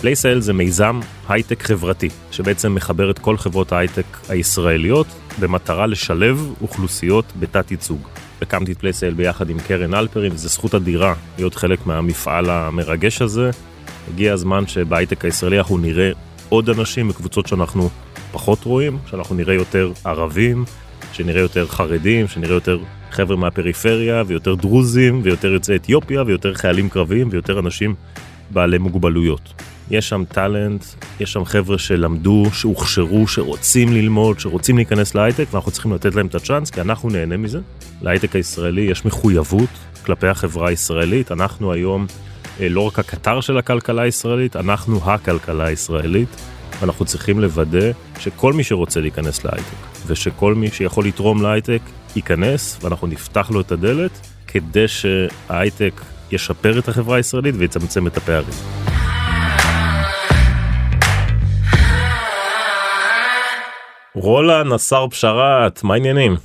Place IL זה מיזם הייטק חברתי שבעצם מחבר את כל חברות ההייטק הישראליות במטרה לשלב אוכלוסיות בתת ייצוג. הקמתי את Place IL ביחד עם קרן אלפרין, וזו זכות אדירה להיות חלק מהמפעל המרגש הזה. הגיע הזמן שבהייטק הישראלי אנחנו נראה עוד אנשים מקבוצות שאנחנו פחות רואים, שאנחנו נראה יותר ערבים, שנראה יותר חרדים, שנראה יותר חבר'ה מהפריפריה, ויותר דרוזים, ויותר יוצאי אתיופיה, ויותר חיילים קרביים, ויותר אנשים בעלי מוגבלויות. יש שם טאלנט, יש שם חבר'ה שלמדו, שהוכשרו, שרוצים ללמוד, שרוצים להיכנס להייטק, ואנחנו צריכים לתת להם את הצ'אנס, כי אנחנו נהנה מזה. להייטק הישראלי יש מחויבות כלפי החברה הישראלית, אנחנו היום אה, לא רק הקטר של הכלכלה הישראלית, אנחנו הכלכלה הישראלית, ואנחנו צריכים לוודא שכל מי שרוצה להיכנס להייטק, ושכל מי שיכול לתרום להייטק, ייכנס, ואנחנו נפתח לו את הדלת, כדי שההייטק ישפר את החברה הישראלית ויצמצם את הפערים. רולה נסר פשרת, מה העניינים?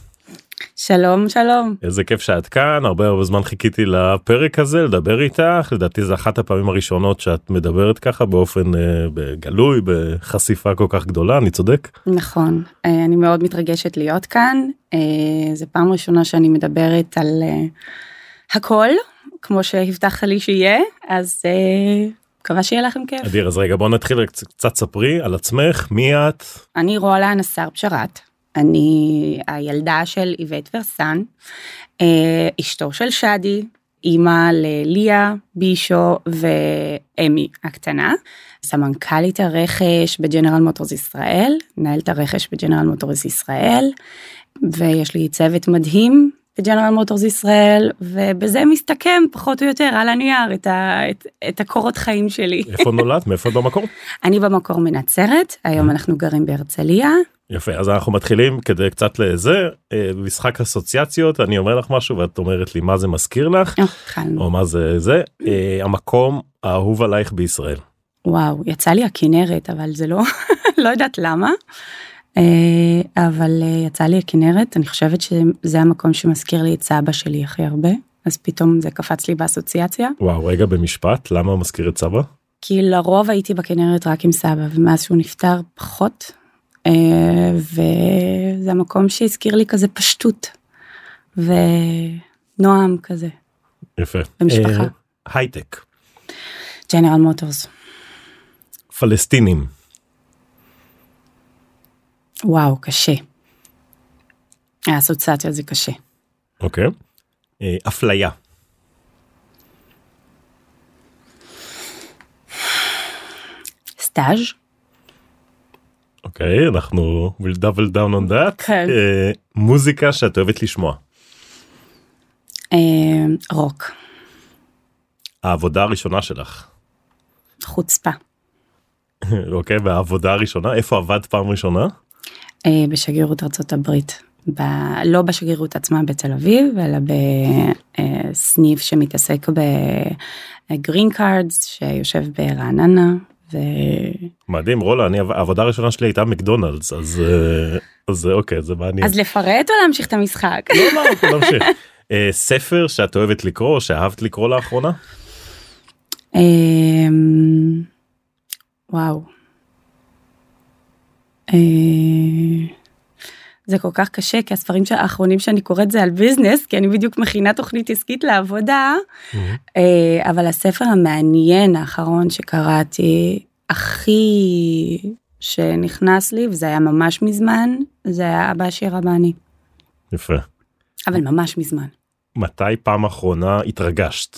שלום שלום. איזה כיף שאת כאן, הרבה הרבה זמן חיכיתי לפרק הזה, לדבר איתך, לדעתי זה אחת הפעמים הראשונות שאת מדברת ככה באופן אה, בגלוי, בחשיפה כל כך גדולה, אני צודק? נכון, אה, אני מאוד מתרגשת להיות כאן, אה, זו פעם ראשונה שאני מדברת על אה, הכל, כמו שהבטחת לי שיהיה, אז אה, מקווה שיהיה לכם כיף. אדיר, אז רגע בוא נתחיל קצת, ספרי על עצמך, מי את? אני רולה נסר פשרת, אני הילדה של איבט ורסן, אה, אשתו של שדי, אימא לליה בישו ואמי הקטנה, סמנכ"לית הרכש בג'נרל מוטורס ישראל, מנהלת הרכש בג'נרל מוטורס ישראל, ויש לי צוות מדהים בג'נרל מוטורס ישראל, ובזה מסתכם פחות או יותר על הנייר את, ה, את, את הקורות חיים שלי. איפה נולדת? מאיפה במקור? אני במקור מנצרת, היום אנחנו גרים בהרצליה. יפה, אז אנחנו מתחילים כדי קצת לזה, אה, משחק אסוציאציות, אני אומר לך משהו ואת אומרת לי מה זה מזכיר לך, אה. או מה זה זה, אה, המקום האהוב עלייך בישראל. וואו, יצא לי הכנרת, אבל זה לא, לא יודעת למה. אה, אבל אה, יצא לי הכנרת, אני חושבת שזה המקום שמזכיר לי את סבא שלי הכי הרבה, אז פתאום זה קפץ לי באסוציאציה. וואו, רגע במשפט, למה מזכיר את סבא? כי לרוב הייתי בכנרת רק עם סבא, ומאז שהוא נפטר פחות, אה, וזה המקום שהזכיר לי כזה פשטות, ונועם כזה, יפה. במשפחה. הייטק, ג'נרל מוטורס. פלסטינים, וואו, קשה. האסוציאציה זה קשה. אוקיי. אה, אפליה, סטאז' אוקיי, אנחנו will double down on that. כן. אה, מוזיקה שאת אוהבת לשמוע. אה, רוק, העבודה הראשונה שלך. חוצפה. אוקיי, והעבודה הראשונה, איפה עבדת פעם ראשונה? אה, בשגרירות ארצות הברית. ב... לא בשגרירות עצמה בתל אביב, אלא בסניף שמתעסק ב green cards, שיושב ברעננה. ו... מדהים רולא אני העבודה הראשונה שלי הייתה מקדונלדס אז אה, אז אה, אוקיי זה מעניין. אז לפרט או להמשיך את המשחק? לא, לא, נמשיך. אה, ספר שאת אוהבת לקרוא שאהבת לקרוא לאחרונה אמ, וואו. אה, זה כל כך קשה כי הספרים האחרונים שאני קוראת זה על ביזנס כי אני בדיוק מכינה תוכנית עסקית לעבודה. אה, אבל הספר המעניין האחרון שקראתי הכי שנכנס לי וזה היה ממש מזמן זה היה אבא עשיר אבא אני יפה. אבל ממש מזמן. מתי פעם אחרונה התרגשת?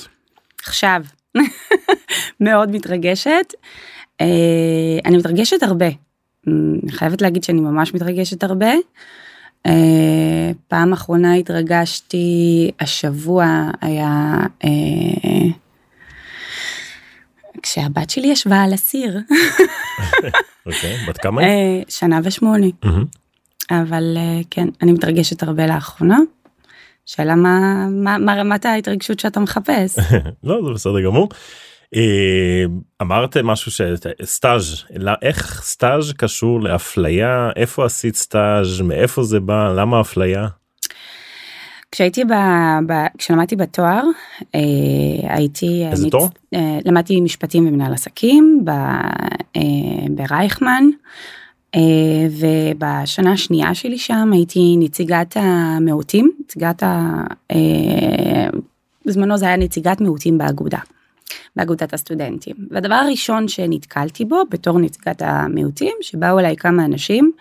עכשיו. מאוד מתרגשת. אה, אני מתרגשת הרבה אני חייבת להגיד שאני ממש מתרגשת הרבה. אה, פעם אחרונה התרגשתי השבוע היה אה, כשהבת שלי ישבה על הסיר אוקיי, בת כמה היא? אה, שנה ושמונה. אבל אה, כן אני מתרגשת הרבה לאחרונה. שאלה מה, מה, מה רמת ההתרגשות שאתה מחפש. לא זה בסדר גמור. אה, אמרת משהו שסטאז' לא, איך סטאז' קשור לאפליה איפה עשית סטאז' מאיפה זה בא למה אפליה. כשהייתי ב... ב... כשלמדתי בתואר אה, הייתי איזה מת- תואר? אה, למדתי משפטים ומנהל עסקים ב... אה, ברייכמן אה, ובשנה השנייה שלי שם הייתי נציגת המיעוטים נציגת ה... אה, בזמנו זה היה נציגת מיעוטים באגודה. באגודת הסטודנטים. והדבר הראשון שנתקלתי בו בתור נציגת המיעוטים שבאו אליי כמה אנשים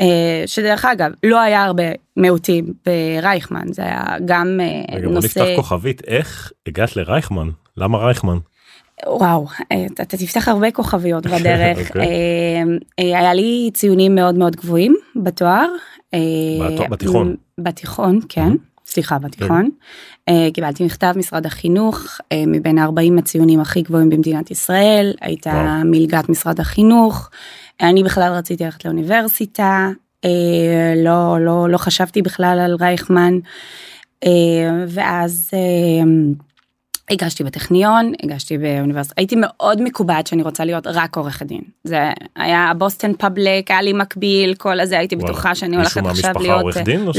אה, שדרך אגב לא היה הרבה מיעוטים ברייכמן זה היה גם אה, רגע בוא נפתח נושא כוכבית. איך הגעת לרייכמן? למה רייכמן? וואו אה, אתה אתה תפתח הרבה כוכביות בדרך. אוקיי. אה, אה, היה לי ציונים מאוד מאוד גבוהים בתואר בתיכון. בתיכון כן סליחה בתיכון אה, קיבלתי מכתב משרד החינוך אה, מבין 40 הציונים הכי גבוהים במדינת ישראל הייתה וואו. מלגת משרד החינוך אני בכלל רציתי ללכת לאוניברסיטה אה, לא לא לא חשבתי בכלל על רייכמן ואז. הגשתי בטכניון, הגשתי באוניברסיטה, הייתי מאוד מקובעת שאני רוצה להיות רק עורכת דין. זה היה בוסטון פאבליק, היה לי מקביל, כל הזה, הייתי וואלה. בטוחה שאני מישהו הולכת עכשיו מהמשפחה להיות... עורך דין לא, ש-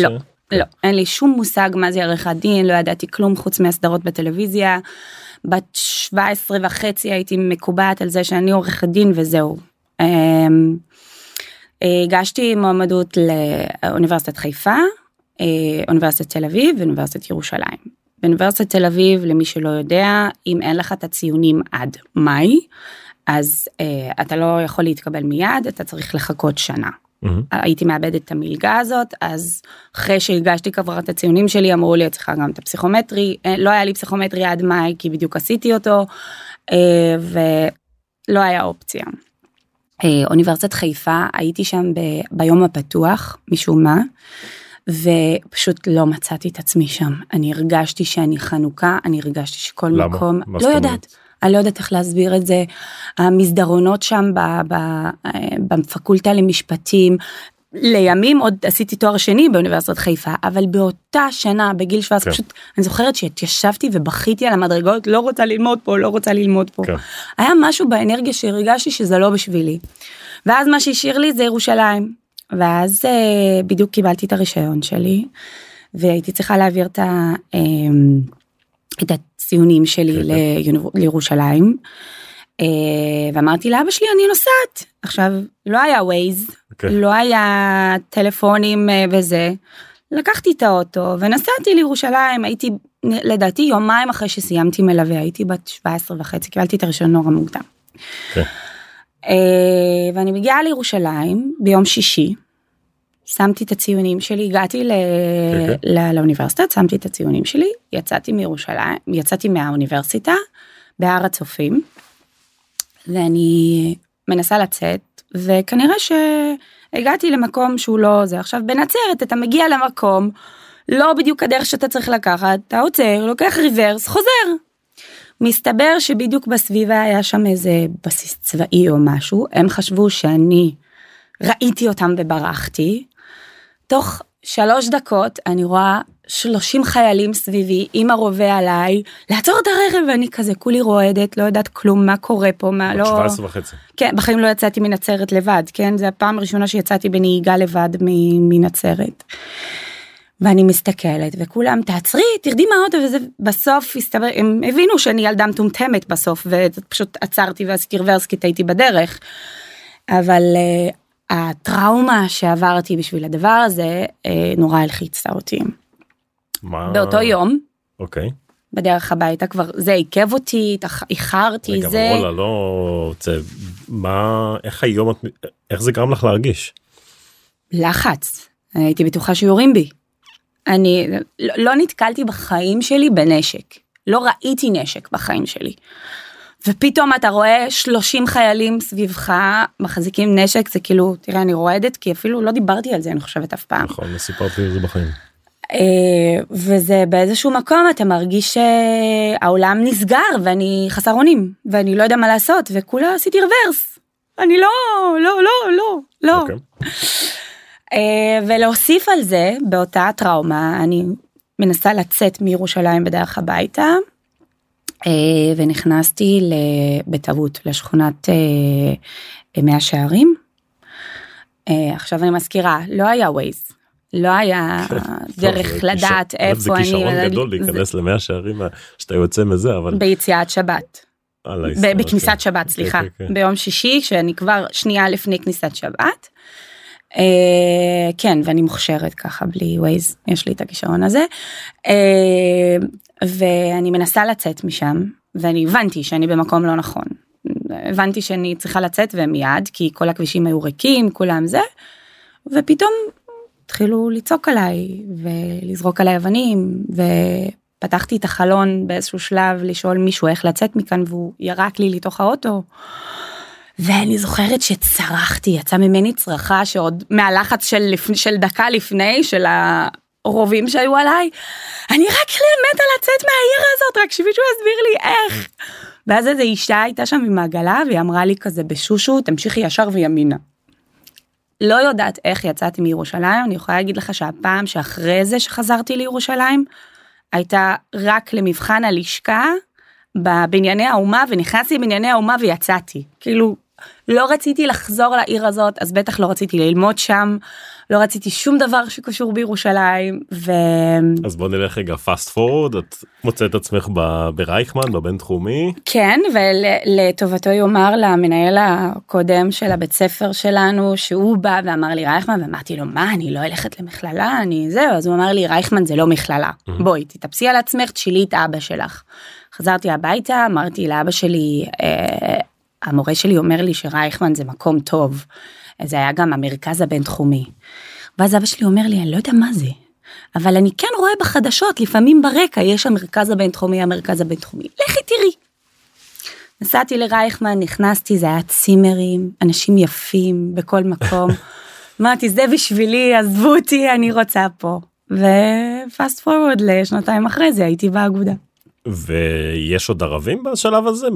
לא, אין לי שום מושג מה זה עריכת דין, לא ידעתי כלום חוץ מהסדרות בטלוויזיה. בת 17 וחצי הייתי מקובעת על זה שאני עורכת דין וזהו. אמ, הגשתי מועמדות לאוניברסיטת חיפה, אה, אוניברסיטת תל אביב ואוניברסיטת ירושלים. באוניברסיטת תל אביב למי שלא יודע אם אין לך את הציונים עד מאי אז אה, אתה לא יכול להתקבל מיד אתה צריך לחכות שנה. מהמם. הייתי מאבדת את המלגה הזאת אז אחרי שהגשתי כבר את הציונים שלי אמרו לי את צריכה גם את הפסיכומטרי אה, לא היה לי פסיכומטרי עד מאי כי בדיוק עשיתי אותו אה, ולא היה אופציה. אוניברסיטת חיפה הייתי שם ב- ביום הפתוח משום מה ופשוט לא מצאתי את עצמי שם אני הרגשתי שאני חנוכה אני הרגשתי שכל למה? מקום לא? יודעת אני לא יודעת איך להסביר את זה המסדרונות שם בפקולטה למשפטים לימים עוד עשיתי תואר שני באוניברסיטת חיפה אבל באותה שנה בגיל 17 כן. פשוט אני זוכרת שהתיישבתי ובכיתי על המדרגות לא רוצה ללמוד פה לא רוצה ללמוד פה כן. היה משהו באנרגיה שהרגשתי שזה לא בשבילי. ואז מה שהשאיר לי זה ירושלים. ואז אה, בדיוק קיבלתי את הרישיון שלי והייתי צריכה להעביר את, ה, אה, את הציונים שלי כן, לירושלים. אה, ואמרתי לאבא שלי אני נוסעת עכשיו לא היה ווייז כן. לא היה טלפונים אה, וזה. לקחתי את האוטו ונסעתי לירושלים הייתי לדעתי יומיים אחרי שסיימתי מלווה הייתי בת 17 וחצי קיבלתי את הראשון נורא מוקדם. כן. אה, ואני מגיעה לירושלים ביום שישי. שמתי את הציונים שלי הגעתי ל... כן, ל... לאוניברסיטה שמתי את הציונים שלי יצאתי מירושלים יצאתי מהאוניברסיטה בהר הצופים. ואני מנסה לצאת וכנראה שהגעתי למקום שהוא לא זה עכשיו בנצרת אתה מגיע למקום לא בדיוק הדרך שאתה צריך לקחת אתה עוצר לוקח ריברס חוזר. מסתבר שבדיוק בסביבה היה שם איזה בסיס צבאי או משהו הם חשבו שאני ראיתי אותם וברחתי. תוך שלוש דקות אני רואה 30 חיילים סביבי עם הרובה עליי לעצור את הרכב ואני כזה כולי רועדת לא יודעת כלום מה קורה פה מה לא 17 וחצי. כן בחיים לא יצאתי מנצרת לבד כן זה הפעם הראשונה שיצאתי בנהיגה לבד מנצרת. ואני מסתכלת וכולם תעצרי תרדי מהאוטו וזה בסוף הסתבר הם הבינו שאני ילדה מטומטמת בסוף ופשוט עצרתי ועשיתי רוורס כי טעיתי בדרך. אבל uh, הטראומה שעברתי בשביל הדבר הזה uh, נורא הלחיצה אותי. מה? באותו יום אוקיי. בדרך הביתה כבר זה עיכב אותי איחרתי רגע, זה אבל רולה לא רוצה מה איך היום את איך זה גרם לך להרגיש. לחץ הייתי בטוחה שיורים בי. אני לא, לא נתקלתי בחיים שלי בנשק לא ראיתי נשק בחיים שלי. ופתאום אתה רואה 30 חיילים סביבך מחזיקים נשק זה כאילו תראה אני רועדת כי אפילו לא דיברתי על זה אני חושבת אף פעם. נכון לא סיפרתי על זה בחיים. אה, וזה באיזשהו מקום אתה מרגיש שהעולם נסגר ואני חסר אונים ואני לא יודע מה לעשות וכולה עשיתי רוורס. אני לא לא לא לא לא. אוקיי. אה, ולהוסיף על זה באותה טראומה אני מנסה לצאת מירושלים בדרך הביתה אה, ונכנסתי ל- בטעות לשכונת אה, מאה שערים. אה, עכשיו אני מזכירה לא היה ווייז לא היה דרך לדעת איפה זה אני. כישרון גדול להיכנס למאה שערים שאתה יוצא מזה אבל ביציאת שבת. בכניסת. שבת סליחה כן, כן, כן. ביום שישי שאני כבר שנייה לפני כניסת שבת. אה, כן ואני מוכשרת ככה בלי ווייז יש לי את הכישרון הזה אה, ואני מנסה לצאת משם ואני הבנתי שאני במקום לא נכון. הבנתי שאני צריכה לצאת ומיד כי כל הכבישים היו ריקים כולם זה ופתאום התחילו לצעוק עליי ולזרוק עליי אבנים ופתחתי את החלון באיזשהו שלב לשאול מישהו איך לצאת מכאן והוא ירק לי לתוך האוטו. ואני זוכרת שצרחתי יצא ממני צרחה שעוד מהלחץ של. של דקה לפני של הרובים שהיו עליי אני רק מתה לצאת מהעיר הזאת רק שמישהו יסביר לי איך. ואז איזה אישה הייתה שם עם העגלה והיא אמרה לי כזה בשושו תמשיכי ישר וימינה. לא יודעת איך יצאתי מירושלים אני יכולה להגיד לך שהפעם שאחרי זה שחזרתי לירושלים הייתה רק למבחן הלשכה בבנייני האומה ונכנסתי לבנייני האומה ויצאתי כאילו לא רציתי לחזור לעיר הזאת אז בטח לא רציתי ללמוד שם לא רציתי שום דבר שקשור בירושלים ו... אז בוא נלך רגע פאסט פורוד את מוצאת עצמך ב- ברייכמן בבינתחומי. כן ולטובתו יאמר למנהל הקודם של הבית ספר שלנו שהוא בא ואמר לי רייכמן ואמרתי לו מה אני לא הולכת למכללה? אני זהו אז הוא אמר לי רייכמן זה לא מכללה. בואי תתאפסי על עצמך תשאלי את אבא שלך. חזרתי הביתה אמרתי לאבא שלי אה, המורה שלי אומר לי שרייכמן זה מקום טוב. זה היה גם המרכז הבינתחומי. ואז אבא שלי אומר לי אני לא יודע מה זה. אבל אני כן רואה בחדשות לפעמים ברקע יש המרכז הבינתחומי המרכז הבינתחומי לכי תראי. נסעתי לרייכמן נכנסתי זה היה צימרים אנשים יפים בכל מקום. אמרתי זה בשבילי עזבו אותי אני רוצה פה. ופאסט פורוורד לשנתיים אחרי זה הייתי באגודה. ויש עוד ערבים בשלב הזה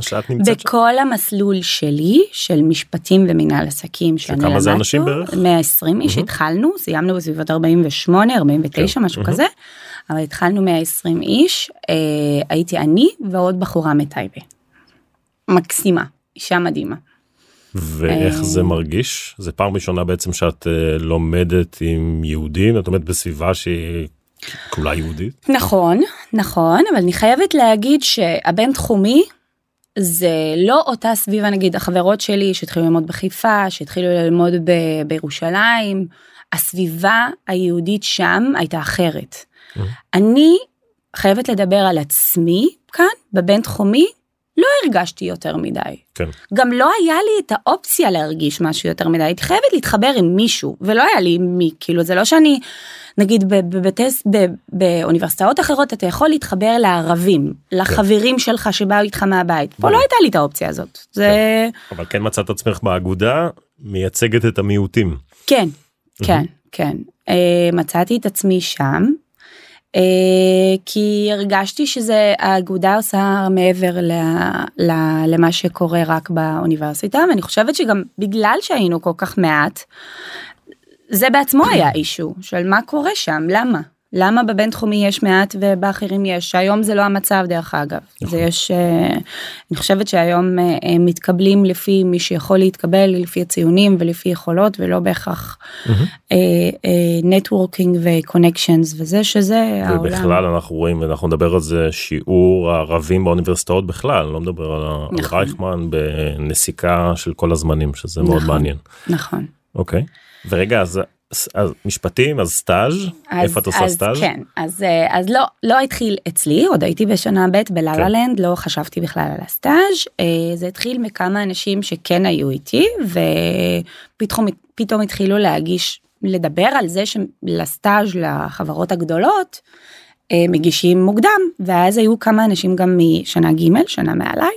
שאת נמצאת שם? בכל המסלול שלי של משפטים ומנהל עסקים שאני שכמה זה למדתי, אנשים בערך? 120 איש מהמם. התחלנו סיימנו בסביבות 48 49 כן. משהו מהמם. כזה אבל התחלנו 120 איש אה, הייתי אני ועוד בחורה מטייבה. מקסימה אישה מדהימה. ואיך אה, זה מרגיש? זה פעם ראשונה בעצם שאת אה, לומדת עם יהודים, את אומרת בסביבה שהיא כולה יהודית? נכון נכון אבל אני חייבת להגיד שהבינתחומי זה לא אותה סביבה נגיד החברות שלי שהתחילו ללמוד בחיפה שהתחילו ללמוד ב- בירושלים הסביבה היהודית שם הייתה אחרת. Mhm. אני חייבת לדבר על עצמי כאן בבינתחומי לא הרגשתי יותר מדי. כן. גם לא היה לי את האופציה להרגיש משהו יותר מדי הייתי חייבת להתחבר עם מישהו ולא היה לי מי כאילו זה לא שאני נגיד ב- בבתי ב- באוניברסיטאות אחרות אתה יכול להתחבר לערבים לחברים שלך שבאו איתך מהבית פה. לא הייתה לי את האופציה הזאת זה אבל כן מצאת עצמך באגודה מייצגת את המיעוטים. כן כן כן אה, מצאתי את עצמי שם. אה, כי הרגשתי שזה האגודה עושה מעבר ל, ל, למה שקורה רק באוניברסיטה ואני חושבת שגם בגלל שהיינו כל כך מעט זה בעצמו היה אישו של מה קורה שם למה למה בבינתחומי יש מעט ובאחרים יש היום זה לא המצב דרך אגב נכון. זה יש אה, אני חושבת שהיום אה, אה, מתקבלים לפי מי שיכול להתקבל לפי הציונים ולפי יכולות ולא בהכרח נטוורקינג וקונקשנס וזה שזה העולם. ובכלל אנחנו רואים ואנחנו נדבר על זה שיעור הערבים באוניברסיטאות בכלל לא מדבר על נכון. רייכמן בנסיקה של כל הזמנים שזה מאוד נכון. מעניין. נכון. אוקיי. ורגע אז, אז משפטים אז סטאז' אז- איפה את עושה אז סטאז'? כן אז אה, אז לא לא התחיל אצלי עוד הייתי בשנה ב' כן. בללה לנד לא חשבתי בכלל על הסטאז' אה, זה התחיל מכמה אנשים שכן היו איתי ופתאום פתאום התחילו להגיש לדבר על זה שלסטאז' לחברות הגדולות אה, מגישים מוקדם ואז היו כמה אנשים גם משנה ג' שנה מעליי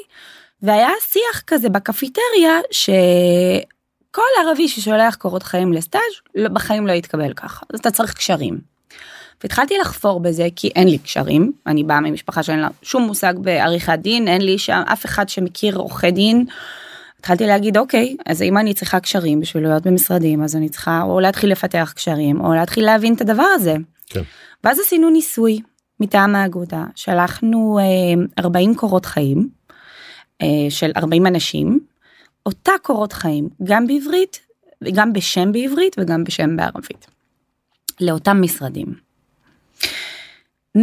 והיה שיח כזה בקפיטריה שכל ערבי ששולח קורות חיים לסטאז' לא- בחיים לא יתקבל ככה אז אתה צריך קשרים. והתחלתי לחפור בזה כי אין לי קשרים אני באה ממשפחה שאין לה שום מושג בעריכת דין אין לי שם אף אחד שמכיר עורכי דין. התחלתי להגיד אוקיי אז אם אני צריכה קשרים בשביל להיות במשרדים אז אני צריכה או להתחיל לפתח קשרים או להתחיל להבין את הדבר הזה. כן. ואז עשינו ניסוי מטעם האגודה שלחנו אה, 40 קורות חיים אה, של 40 אנשים אותה קורות חיים גם בעברית וגם בשם בעברית וגם בשם בערבית. לאותם משרדים. 100%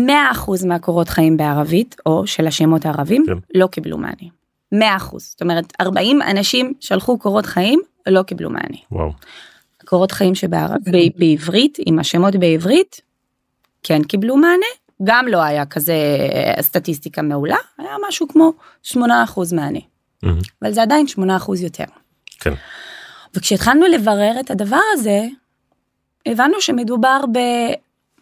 מהקורות חיים בערבית או של השמות הערבים כן. לא קיבלו מענה. 100%. זאת אומרת 40 אנשים שלחו קורות חיים לא קיבלו מענה. וואו. קורות חיים שבעברית עם השמות בעברית כן קיבלו מענה גם לא היה כזה אה, סטטיסטיקה מעולה היה משהו כמו 8% מענה מהמם. אבל זה עדיין 8% יותר. כן. וכשהתחלנו לברר את הדבר הזה הבנו שמדובר ב...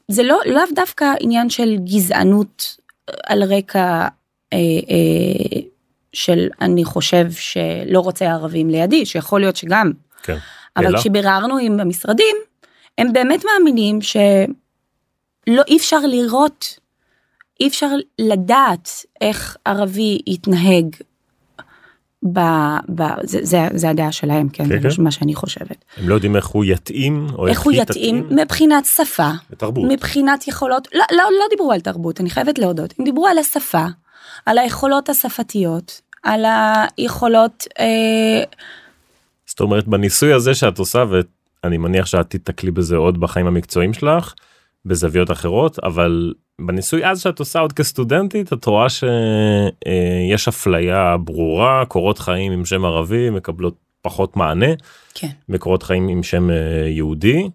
זה לא לאו דווקא עניין של גזענות אה, על רקע אה, אה, של אני חושב שלא רוצה ערבים לידי שיכול להיות שגם כן. אבל אלא? כשביררנו עם המשרדים הם באמת מאמינים שלא אי אפשר לראות אי אפשר לדעת איך ערבי יתנהג. ב, ב, זה, זה, זה הדעה שלהם כן, כן, זה כן. מה שאני חושבת הם לא יודעים איך הוא יתאים או איך הוא יתאים תתאים מבחינת שפה לתרבות. מבחינת יכולות לא, לא, לא דיברו על תרבות אני חייבת להודות הם דיברו על השפה על היכולות השפתיות על היכולות אה, זאת אומרת בניסוי הזה שאת עושה ואני מניח שאת תתקלי בזה עוד בחיים המקצועיים שלך בזוויות אחרות אבל בניסוי אז שאת עושה עוד כסטודנטית את רואה שיש אפליה ברורה קורות חיים עם שם ערבי מקבלות פחות מענה כן מקורות חיים עם שם אה, יהודי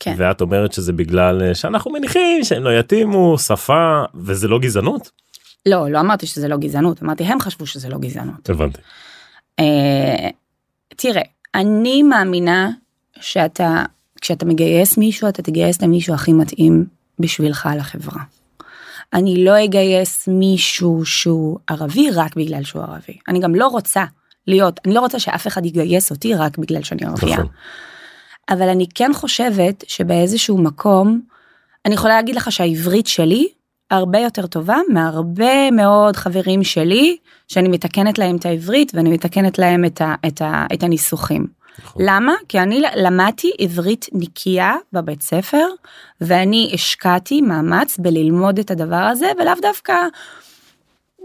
כן ואת אומרת שזה בגלל אה, שאנחנו מניחים שהם לא יתאימו שפה וזה לא גזענות לא לא אמרתי שזה לא גזענות אמרתי הם חשבו שזה לא גזענות. הבנתי אה, תראה אני מאמינה שאתה כשאתה מגייס מישהו אתה תגייס למישהו הכי מתאים בשבילך לחברה. אני לא אגייס מישהו שהוא ערבי רק בגלל שהוא ערבי אני גם לא רוצה להיות אני לא רוצה שאף אחד יגייס אותי רק בגלל שאני ערבייה. נכון. אבל אני כן חושבת שבאיזשהו מקום אני יכולה להגיד לך שהעברית שלי הרבה יותר טובה מהרבה מאוד חברים שלי שאני מתקנת להם את העברית ואני מתקנת להם את, ה, את, ה, את הניסוחים. נכון. למה? כי אני למדתי עברית נקייה בבית ספר ואני השקעתי מאמץ בללמוד את הדבר הזה ולאו דווקא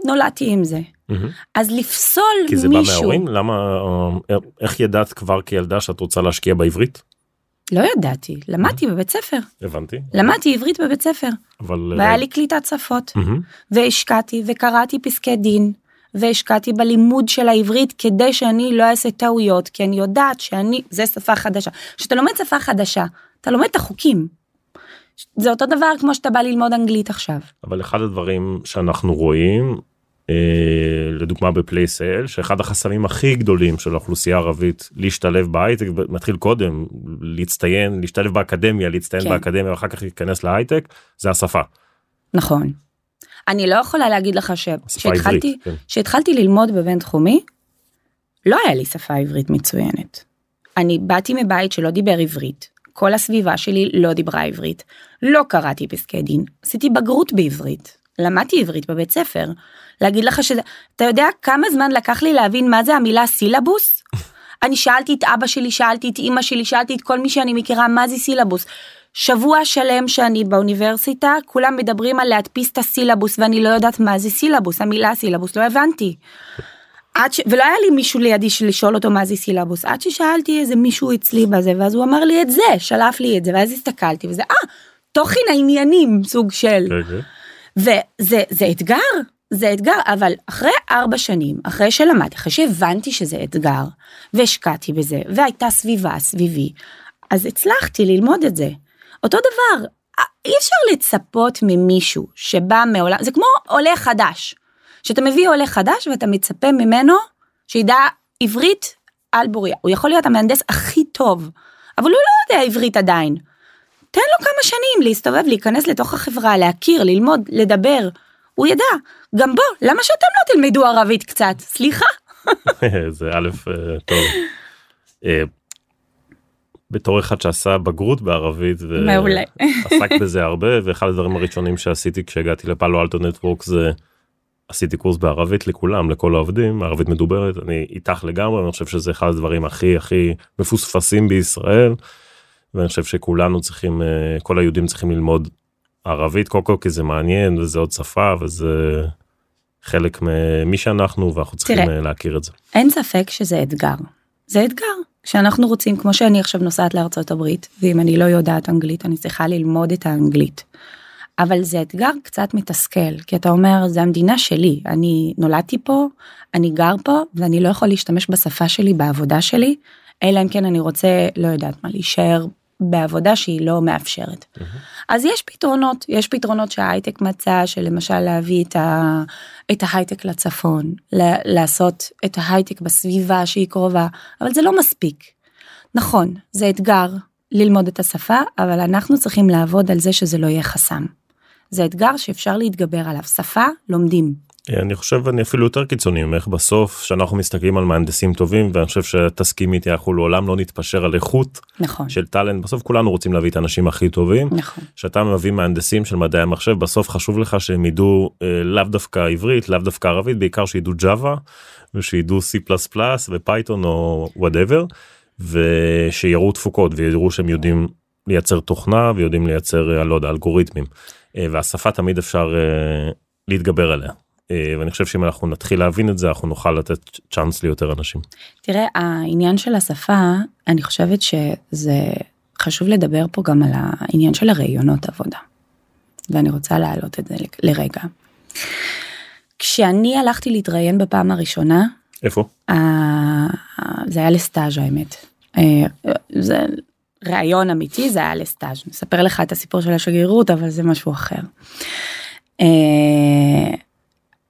נולדתי עם זה. אז לפסול כי זה בא מישהו, מההורים? למה אה, איך ידעת כבר כילדה שאת רוצה להשקיע בעברית? לא ידעתי, למדתי בבית ספר, הבנתי. למדתי עברית בבית ספר, אבל והיה לי קליטת שפות. והשקעתי וקראתי פסקי דין והשקעתי בלימוד של העברית כדי שאני לא אעשה טעויות כי אני יודעת שאני זה שפה חדשה כשאתה לומד שפה חדשה אתה לומד את החוקים. זה אותו דבר כמו שאתה בא ללמוד אנגלית עכשיו אבל אחד הדברים שאנחנו רואים אה, לדוגמה בפלייסל שאחד החסמים הכי גדולים של האוכלוסייה הערבית להשתלב בהייטק מתחיל קודם להצטיין להשתלב באקדמיה להצטיין כן. באקדמיה ואחר כך להיכנס להייטק זה השפה. נכון. אני לא יכולה להגיד לך ש... השפה שהתחלתי, העברית. כן. ללמוד בבין תחומי לא היה לי שפה עברית מצוינת. אני באתי מבית שלא דיבר עברית כל הסביבה שלי לא דיברה עברית לא קראתי פסקי דין עשיתי בגרות בעברית למדתי עברית בבית ספר להגיד לך שזה אתה יודע כמה זמן לקח לי להבין מה זה המילה סילבוס. אני שאלתי את אבא שלי שאלתי את אמא שלי שאלתי את כל מי שאני מכירה מה זה סילבוס. שבוע שלם שאני באוניברסיטה כולם מדברים על להדפיס את הסילבוס ואני לא יודעת מה זה סילבוס המילה סילבוס לא הבנתי. עד ש... ולא היה לי מישהו לידי לשאול אותו מה זה סילבוס עד ששאלתי איזה מישהו אצלי בזה ואז הוא אמר לי את זה שלף לי את זה ואז הסתכלתי וזה אה תוכן העניינים סוג של כן, כן. וזה זה אתגר זה אתגר אבל אחרי ארבע שנים אחרי שלמדתי אחרי שהבנתי שזה אתגר והשקעתי בזה והייתה סביבה סביבי אז הצלחתי ללמוד את זה אותו דבר אה, אי אפשר לצפות ממישהו שבא מעולם זה כמו עולה חדש. שאתה מביא עולה חדש ואתה מצפה ממנו שידע עברית על בוריה הוא יכול להיות המהנדס הכי טוב אבל הוא לא יודע עברית עדיין. תן לו כמה שנים להסתובב להיכנס לתוך החברה להכיר ללמוד לדבר. הוא ידע. גם בוא למה שאתם לא תלמדו ערבית קצת? סליחה. זה א' אה, טוב. בתור אחד שעשה בגרות בערבית מעולה. ועסק בזה הרבה ואחד הדברים הראשונים שעשיתי כשהגעתי לפאלו אלטו נטוורק זה עשיתי קורס בערבית לכולם לכל העובדים ערבית מדוברת אני איתך לגמרי אני חושב שזה אחד הדברים הכי הכי מפוספסים בישראל. ואני חושב שכולנו צריכים אה, כל היהודים צריכים ללמוד ערבית קודם כל כי זה מעניין וזה עוד שפה וזה חלק ממי שאנחנו ואנחנו צריכים תראה. אה, להכיר את זה. אין ספק שזה אתגר זה אתגר כשאנחנו רוצים כמו שאני עכשיו נוסעת לארצות הברית ואם אני לא יודעת אנגלית אני צריכה ללמוד את האנגלית. אבל זה אתגר קצת מתסכל כי אתה אומר זה המדינה שלי אני נולדתי פה אני גר פה ואני לא יכול להשתמש בשפה שלי בעבודה שלי אלא אם כן אני רוצה לא יודעת מה להישאר בעבודה שהיא לא מאפשרת. Mm-hmm. אז יש פתרונות יש פתרונות שההייטק מצא שלמשל להביא את, ה, את ההייטק לצפון לעשות את ההייטק בסביבה שהיא קרובה אבל זה לא מספיק. נכון זה אתגר ללמוד את השפה אבל אנחנו צריכים לעבוד על זה שזה לא יהיה חסם. זה אתגר שאפשר להתגבר עליו שפה לומדים. אני חושב אני אפילו יותר קיצוני ממך. בסוף שאנחנו מסתכלים על מהנדסים טובים ואני חושב שתסכים איתי אנחנו לעולם לא נתפשר על איכות נכון. של טאלנט. בסוף כולנו רוצים להביא את האנשים הכי טובים. נכון. שאתה מביא מהנדסים של מדעי המחשב בסוף חשוב לך שהם ידעו אה, לאו דווקא עברית לאו דווקא ערבית בעיקר שידעו Java ושידעו C++ ו Python או whatever ושיראו תפוקות ויראו שהם יודעים לייצר תוכנה ויודעים לייצר אה, לא יודע אלגוריתמים. אה, והשפה תמיד אפשר להתגבר עליה. אה, ואני חושב שאם אנחנו נתחיל להבין את זה אנחנו נוכל לתת צ'אנס ליותר אנשים. תראה העניין של השפה אני חושבת שזה חשוב לדבר פה גם על העניין של הראיונות עבודה. ואני רוצה להעלות את זה לרגע. כשאני הלכתי להתראיין בפעם הראשונה איפה זה היה לסטאז' האמת. זה ראיון אמיתי זה היה לסטאז' נספר לך את הסיפור של השגרירות אבל זה משהו אחר.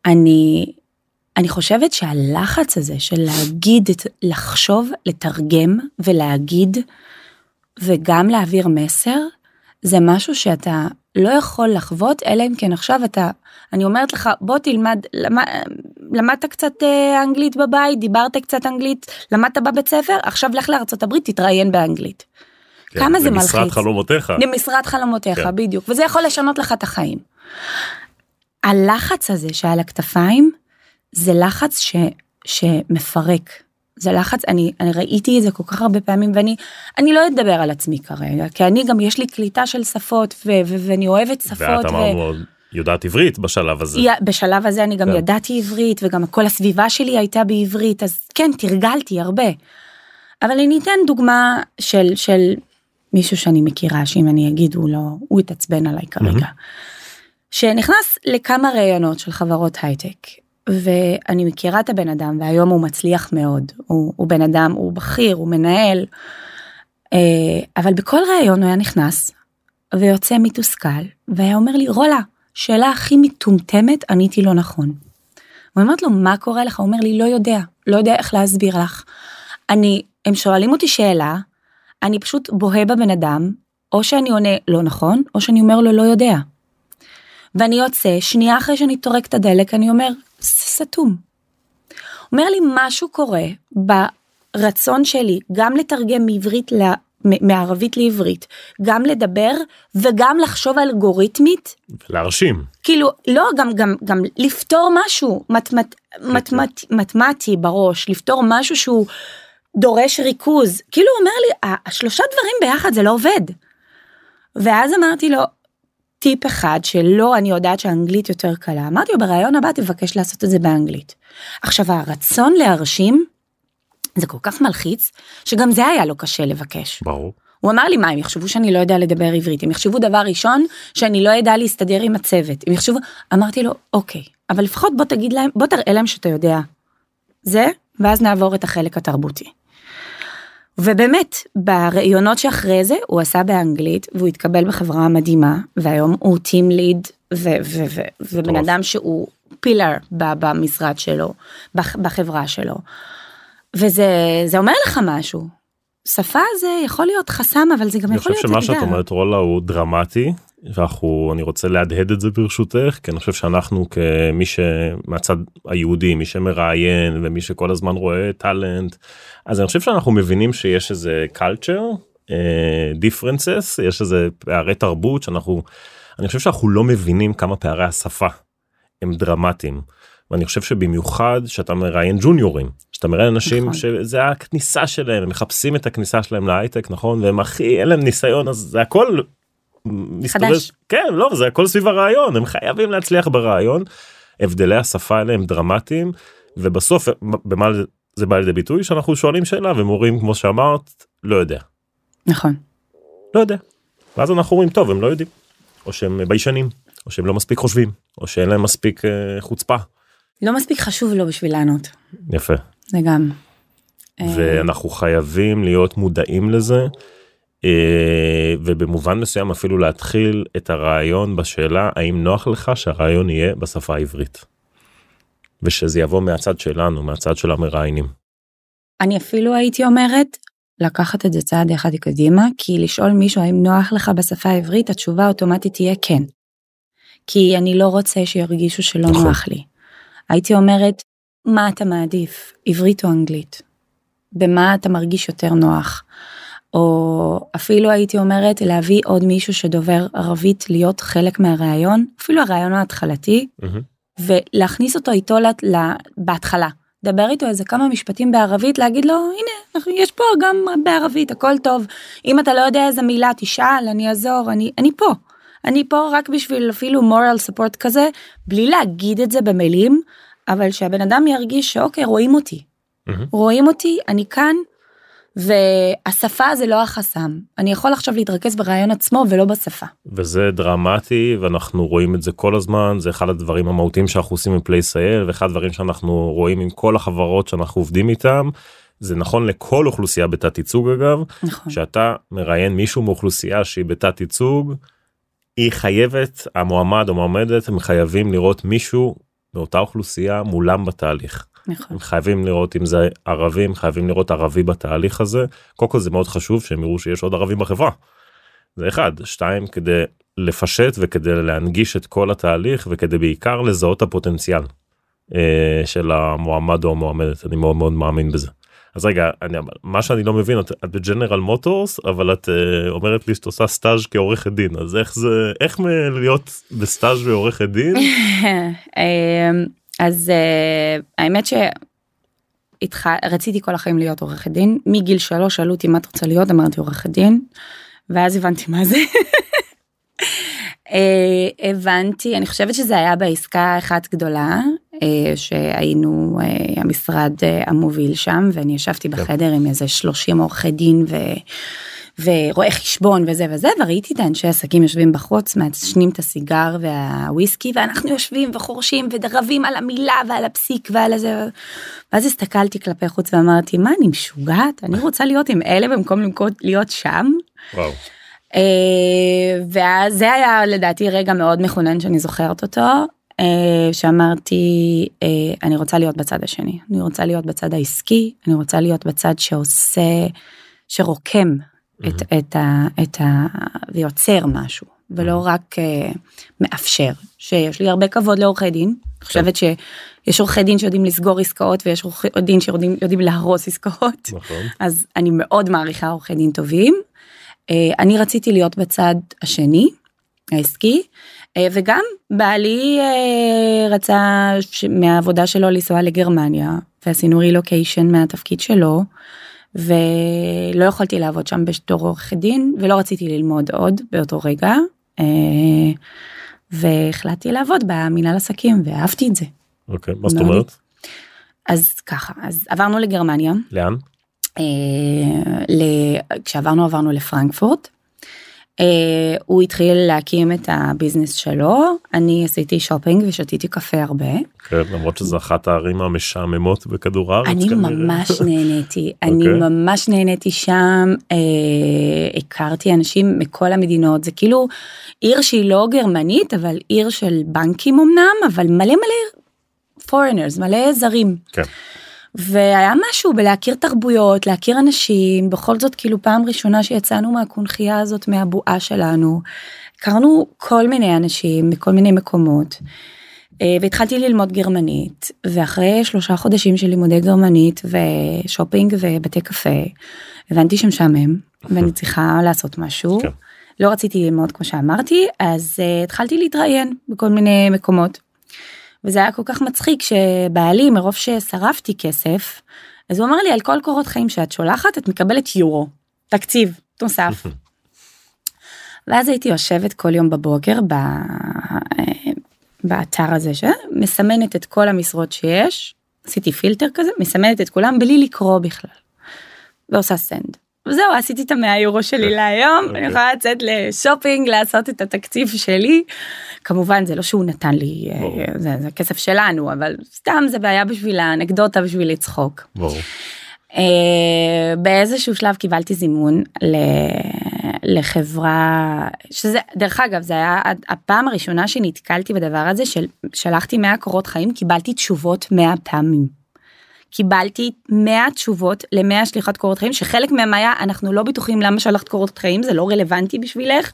אני אני חושבת שהלחץ הזה של להגיד לחשוב לתרגם ולהגיד וגם להעביר מסר זה משהו שאתה לא יכול לחוות אלא אם כן עכשיו אתה אני אומרת לך בוא תלמד למד, למדת קצת אה, אנגלית בבית דיברת קצת אנגלית למדת בבית ספר עכשיו לך הברית תתראיין באנגלית. כן, כמה זה מלחיץ. למשרד חלומותיך. למשרד חלומותיך כן. בדיוק וזה יכול לשנות לך את החיים. הלחץ הזה שעל הכתפיים זה לחץ ש, שמפרק. זה לחץ אני אני ראיתי את זה כל כך הרבה פעמים ואני אני לא אדבר על עצמי כרגע כי אני גם יש לי קליטה של שפות ו, ו, ואני אוהבת שפות. ואת אמרנו יודעת עברית בשלב הזה. בשלב הזה אני גם כן. ידעתי עברית וגם כל הסביבה שלי הייתה בעברית אז כן תרגלתי הרבה. אבל אני אתן דוגמה של של מישהו שאני מכירה שאם אני אגיד הוא לא הוא יתעצבן עליי כרגע. Mm-hmm. שנכנס לכמה ראיונות של חברות הייטק ואני מכירה את הבן אדם והיום הוא מצליח מאוד הוא, הוא בן אדם הוא בכיר הוא מנהל אה, אבל בכל ראיון הוא היה נכנס ויוצא מתוסכל והיה אומר לי רולה שאלה הכי מטומטמת עניתי לא נכון. הוא אומרת לו מה קורה לך הוא אומר לי לא יודע לא יודע איך להסביר לך. אני הם שואלים אותי שאלה אני פשוט בוהה בבן אדם או שאני עונה לא נכון או שאני אומר לו לא יודע. ואני יוצא שנייה אחרי שאני טורק את הדלק אני אומר סתום. אומר לי משהו קורה ברצון שלי גם לתרגם מעברית ל... מערבית לעברית גם לדבר וגם לחשוב אלגוריתמית להרשים כאילו לא גם גם גם לפתור משהו מתמת, מתמת, מתמטי בראש לפתור משהו שהוא דורש ריכוז כאילו אומר לי השלושה דברים ביחד זה לא עובד. ואז אמרתי לו טיפ אחד שלא אני יודעת שאנגלית יותר קלה אמרתי לו ברעיון הבא תבקש לעשות את זה באנגלית. עכשיו הרצון להרשים זה כל כך מלחיץ שגם זה היה לו קשה לבקש. ברור. הוא אמר לי מה הם יחשבו שאני לא יודע לדבר עברית הם יחשבו דבר ראשון שאני לא יודע להסתדר עם הצוות הם יחשבו אמרתי לו אוקיי אבל לפחות בוא תגיד להם בוא תראה להם שאתה יודע. זה ואז נעבור את החלק התרבותי. ובאמת בראיונות שאחרי זה הוא עשה באנגלית והוא התקבל בחברה מדהימה והיום הוא טים ליד ובן אדם שהוא פילר במשרד שלו בחברה שלו. וזה זה אומר לך משהו. שפה זה יכול להיות חסם אבל זה גם יכול להיות אתגר. אני חושב שמה שאת אומרת רולה הוא דרמטי ואנחנו אני רוצה להדהד את זה ברשותך כי אני חושב שאנחנו כמי שמהצד היהודי מי שמראיין ומי שכל הזמן רואה טאלנט אז אני חושב שאנחנו מבינים שיש איזה culture uh, differences יש איזה פערי תרבות שאנחנו אני חושב שאנחנו לא מבינים כמה פערי השפה הם דרמטיים. ואני חושב שבמיוחד שאתה מראיין ג'וניורים שאתה מראיין אנשים נכון. שזה הכניסה שלהם הם מחפשים את הכניסה שלהם להייטק נכון והם הכי אין להם ניסיון אז זה הכל חדש. כן לא זה הכל סביב הרעיון הם חייבים להצליח ברעיון. הבדלי השפה האלה הם דרמטיים ובסוף במה זה בא לידי ביטוי שאנחנו שואלים שאלה ומורים כמו שאמרת לא יודע נכון. לא יודע. ואז אנחנו אומרים טוב הם לא יודעים או שהם ביישנים או שהם לא מספיק חושבים או שאין להם מספיק אה, חוצפה. לא מספיק חשוב לו בשביל לענות. יפה. זה גם. אה, ואנחנו חייבים להיות מודעים לזה ובמובן מסוים אפילו להתחיל את הרעיון בשאלה האם נוח לך שהרעיון יהיה בשפה העברית. ושזה יבוא מהצד שלנו מהצד של המראיינים. אני אפילו הייתי אומרת לקחת את זה צעד אחד קדימה, כי לשאול מישהו האם נוח לך בשפה העברית, התשובה האוטומטית תהיה כן. כי אני לא רוצה שירגישו שלא נכון. נוח לי. הייתי אומרת, מה אתה מעדיף, עברית או אנגלית? במה אתה מרגיש יותר נוח? או אפילו הייתי אומרת להביא עוד מישהו שדובר ערבית להיות חלק מהראיון, אפילו הראיון ההתחלתי, מהמם. ולהכניס אותו איתו לת- ל- בהתחלה. דבר איתו איזה כמה משפטים בערבית, להגיד לו, הנה, יש פה גם בערבית, הכל טוב. אם אתה לא יודע איזה מילה, תשאל, אני אעזור, אני, אני פה. אני פה רק בשביל אפילו moral support כזה, בלי להגיד את זה במילים, אבל שהבן אדם ירגיש שאוקיי, רואים אותי. מהמם. רואים אותי, אני כאן, והשפה זה לא החסם. אני יכול עכשיו להתרכז ברעיון עצמו ולא בשפה. וזה דרמטי ואנחנו רואים את זה כל הזמן זה אחד הדברים המהותיים שאנחנו עושים עם Place IL ואחד הדברים שאנחנו רואים עם כל החברות שאנחנו עובדים איתם. זה נכון לכל אוכלוסייה בתת ייצוג אגב נכון. שאתה מראיין מישהו מאוכלוסייה שהיא בתת ייצוג. היא חייבת המועמד או מועמדת הם חייבים לראות מישהו מאותה אוכלוסייה מולם בתהליך. נכון. חייבים לראות אם זה ערבים חייבים לראות ערבי בתהליך הזה קודם כל זה מאוד חשוב שהם יראו שיש עוד ערבים בחברה. זה אחד שתיים כדי לפשט וכדי להנגיש את כל התהליך וכדי בעיקר לזהות הפוטנציאל אה, של המועמד או המועמדת אני מאוד מאוד מאמין בזה. אז רגע אני מה שאני לא מבין את, את בג'נרל מוטורס אבל את אה, אומרת לי שאת עושה סטאז' כעורכת דין אז איך זה איך מ- להיות בסטאז' ועורכת דין אמ, אז אה, האמת שרציתי כל החיים להיות עורכת דין. מגיל שלוש שאלו אותי מה את רוצה להיות? אמרתי עורכת דין. ואז הבנתי מה זה. אה, הבנתי אני חושבת שזה היה בעסקה אחת גדולה אה, שהיינו אה, המשרד אה, המוביל שם ואני ישבתי בחדר עם איזה 30 עורכי דין ו... ורואי חשבון וזה וזה וראיתי את האנשי עסקים יושבים בחוץ מעשנים את הסיגר והוויסקי ואנחנו יושבים וחורשים ורבים על המילה ועל הפסיק ועל הזה ואז הסתכלתי כלפי חוץ ואמרתי מה אני משוגעת אני רוצה להיות עם אלה במקום למקום להיות שם. וואו. אה, ואז זה היה לדעתי רגע מאוד מכונן שאני זוכרת אותו אה, שאמרתי אה, אני רוצה להיות בצד השני אני רוצה להיות בצד העסקי אני רוצה להיות בצד שעושה שרוקם את, את, ה, את ה... ויוצר משהו ולא רק uh, מאפשר שיש לי הרבה כבוד לעורכי דין אני חושבת שיש עורכי דין שיודעים לסגור עסקאות ויש עורכי דין שיודעים יודעים להרוס עסקאות נכון. אז אני מאוד מעריכה עורכי דין טובים. Uh, אני רציתי להיות בצד השני העסקי uh, וגם בעלי uh, רצה ש- מהעבודה שלו לנסוע לגרמניה ועשינו רילוקיישן מהתפקיד שלו. ולא יכולתי לעבוד שם בתור עורכת דין ולא רציתי ללמוד עוד באותו רגע אה, והחלטתי לעבוד במנהל עסקים ואהבתי את זה אוקיי מה זאת. אומרת אז ככה אז עברנו לגרמניה לאן אה, ל- כשעברנו עברנו לפרנקפורט. אה, הוא התחיל להקים את הביזנס שלו אני עשיתי שופינג ושתיתי קפה הרבה כן, למרות שזה אחת הערים המשעממות בכדור הארץ. אני כנראה. ממש נהניתי, אני אוקיי. ממש נהניתי שם, אה, הכרתי אנשים מכל המדינות, זה כאילו עיר שהיא לא גרמנית, אבל עיר של בנקים אמנם, אבל מלא מלא foreigners, מלא זרים. כן. והיה משהו בלהכיר תרבויות, להכיר אנשים, בכל זאת כאילו פעם ראשונה שיצאנו מהקונכייה הזאת, מהבועה שלנו, הכרנו כל מיני אנשים מכל מיני מקומות. אה, והתחלתי ללמוד גרמנית ואחרי שלושה חודשים של לימודי גרמנית ושופינג ובתי קפה הבנתי שמשעמם ואני צריכה לעשות משהו. כן. לא רציתי ללמוד כמו שאמרתי אז uh, התחלתי להתראיין בכל מיני מקומות. וזה היה כל כך מצחיק שבעלי מרוב ששרפתי כסף אז הוא אמר לי על כל קורות חיים שאת שולחת את מקבלת יורו תקציב נוסף. ואז הייתי יושבת כל יום בבוקר ב... באתר הזה שמסמנת את כל המשרות שיש עשיתי פילטר כזה, מסמנת את כולם בלי לקרוא בכלל. ועושה send. וזהו עשיתי את המאה יורו שלי להיום אני אוקיי. יכולה לצאת לשופינג לעשות את התקציב שלי. כמובן זה לא שהוא נתן לי אה. זה, זה כסף שלנו אבל סתם זה בעיה בשביל האנקדוטה בשביל לצחוק. אה, באיזשהו שלב קיבלתי זימון ל... לחברה שזה דרך אגב זה היה הפעם הראשונה שנתקלתי בדבר הזה של שלחתי 100 קורות חיים קיבלתי תשובות 100 פעמים. קיבלתי 100 תשובות ל-100 שליחת קורות חיים שחלק מהם היה אנחנו לא בטוחים למה שלחת קורות חיים זה לא רלוונטי בשבילך.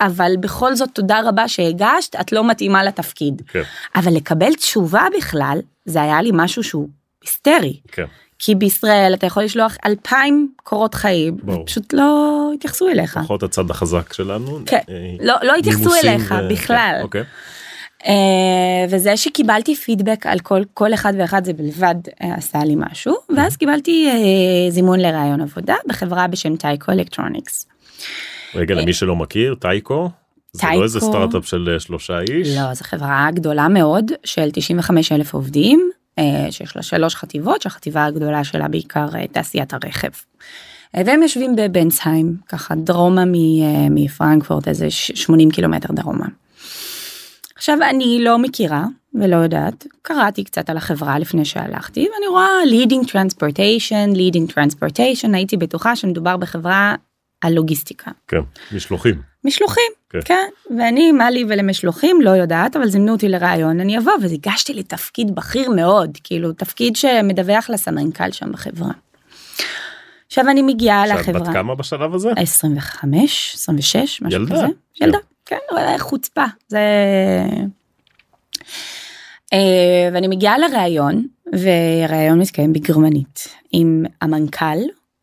אבל בכל זאת תודה רבה שהגשת את לא מתאימה לתפקיד. כן. אבל לקבל תשובה בכלל זה היה לי משהו שהוא היסטרי. כן. כי בישראל אתה יכול לשלוח אלפיים קורות חיים ברור. פשוט לא התייחסו אליך. לפחות הצד החזק שלנו. כן, אה, לא- לא התייחסו אליך ו- בכלל. כן, אוקיי. אה, וזה שקיבלתי פידבק על כל כל אחד ואחד זה בלבד אה, עשה לי משהו ואז קיבלתי אה, זימון לרעיון עבודה בחברה בשם טייקו אלקטרוניקס. רגע למי שלא מכיר טייקו. זה. לא איזה סטארט-אפ של שלושה איש. לא זו חברה גדולה מאוד של 95 אלף עובדים שיש לה שלוש חטיבות שהחטיבה הגדולה שלה בעיקר תעשיית הרכב. והם יושבים בבנסהיים ככה דרומה מפרנקפורט איזה ש- 80 קילומטר דרומה. עכשיו אני לא מכירה ולא יודעת קראתי קצת על החברה לפני שהלכתי ואני רואה leading transportation leading transportation הייתי בטוחה שמדובר בחברה על לוגיסטיקה. כן. משלוחים. משלוחים, כן. כן. ואני, מה לי ולמשלוחים, לא יודעת, אבל זימנו אותי לראיון, אני אבוא, הגשתי לתפקיד בכיר מאוד, כאילו, תפקיד שמדווח לסמנכ"ל שם בחברה. עכשיו אני מגיעה שאת לחברה. בת כמה בשלב הזה? 25, 26, משהו ילדה. כזה. כן. ילדה, כן, אבל חוצפה. זה... אה, ואני מגיעה לראיון, והראיון מתקיים בגרמנית, עם המנכ"ל,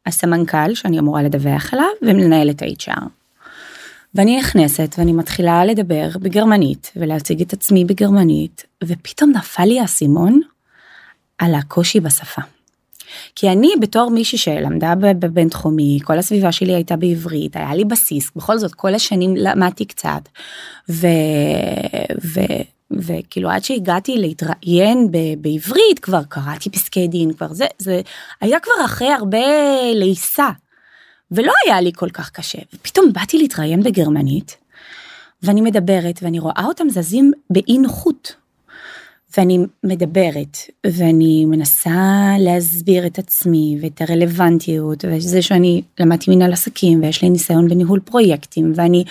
הסמנכ"ל שאני אמורה לדווח אליו, ומנהלת ה-HR. ואני נכנסת ואני מתחילה לדבר בגרמנית ולהציג את עצמי בגרמנית ופתאום נפל לי האסימון על הקושי בשפה. כי אני בתור מישהי שלמדה בבינתחומי כל הסביבה שלי הייתה בעברית היה לי בסיס בכל זאת כל השנים למדתי קצת ו... ו... וכאילו עד שהגעתי להתראיין ב... בעברית כבר קראתי פסקי דין כבר זה זה היה כבר אחרי הרבה לעיסה. ולא היה לי כל כך קשה ופתאום באתי להתראיין בגרמנית ואני מדברת ואני רואה אותם זזים באי נוחות. ואני מדברת ואני מנסה להסביר את עצמי ואת הרלוונטיות וזה שאני למדתי מנהל עסקים ויש לי ניסיון בניהול פרויקטים ואני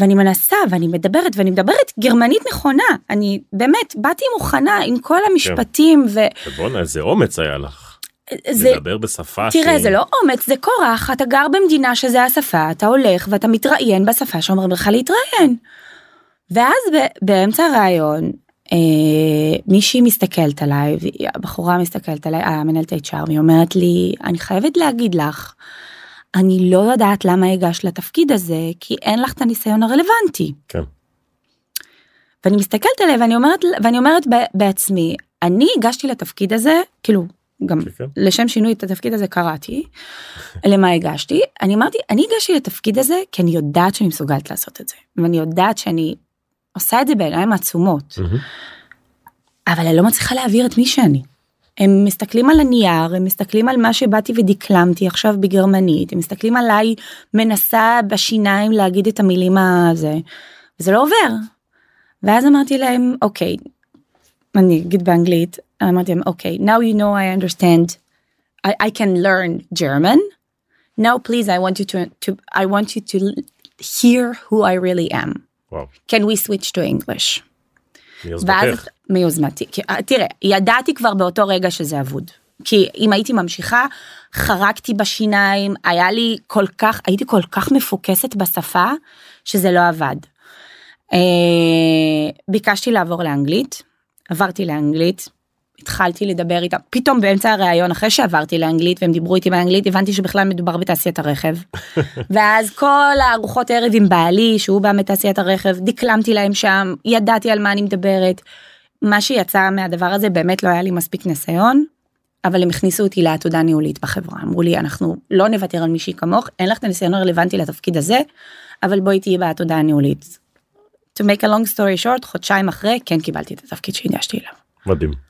ואני מנסה ואני מדברת ואני מדברת גרמנית נכונה אני באמת באתי מוכנה עם כל המשפטים ובואנה איזה אומץ היה לך. וזה לדבר בשפה תראה שהיא- זה לא אומץ זה כורח אתה גר במדינה שזה השפה אתה הולך ואתה מתראיין בשפה שאומרים לך להתראיין. ואז ב- באמצע הרעיון אה, מישהי מסתכלת עליי הבחורה מסתכלת עליי המנהלת HR והיא אומרת לי אני חייבת להגיד לך אני לא יודעת למה הגשת לתפקיד הזה כי אין לך את הניסיון הרלוונטי. כן. ואני מסתכלת עליה ואני אומרת ואני אומרת בעצמי אני הגשתי לתפקיד הזה כאילו גם כן, כן. לשם שינוי את התפקיד הזה קראתי למה הגשתי אני אמרתי אני הגשתי לתפקיד הזה כי אני יודעת שאני מסוגלת לעשות את זה ואני יודעת שאני עושה את זה בעיניים עצומות. אבל אני לא מצליחה להעביר את מי שאני. הם מסתכלים על הנייר הם מסתכלים על מה שבאתי ודקלמתי עכשיו בגרמנית הם מסתכלים עליי מנסה בשיניים להגיד את המילים הזה וזה לא עובר. ואז אמרתי להם אוקיי אני אגיד באנגלית אמרתי להם אוקיי now you know I understand I, I can learn German now please I want you to, to I want you to hear who I really am וואו. can we switch to English. מיוזמתך. מיוזמתי אה, תראה ידעתי כבר באותו רגע שזה אבוד כי אם הייתי ממשיכה חרקתי בשיניים היה לי כל כך הייתי כל כך מפוקסת בשפה שזה לא עבד. אה, ביקשתי לעבור לאנגלית עברתי לאנגלית התחלתי לדבר איתם פתאום באמצע הראיון אחרי שעברתי לאנגלית והם דיברו איתי באנגלית הבנתי שבכלל מדובר בתעשיית הרכב. ואז כל הארוחות ערב עם בעלי שהוא בא מתעשיית הרכב דקלמתי להם שם ידעתי על מה אני מדברת. מה שיצא מהדבר הזה באמת לא היה לי מספיק ניסיון. אבל הם הכניסו אותי לעתודה ניהולית בחברה אמרו לי אנחנו לא נוותר על מישהי כמוך אין לך את הניסיון הרלוונטי לתפקיד הזה אבל בואי תהיי בעתודה הניהולית. To make a long story short חודשיים אחרי כן קיבלתי את התפקיד שהגשתי אליו. מדהים.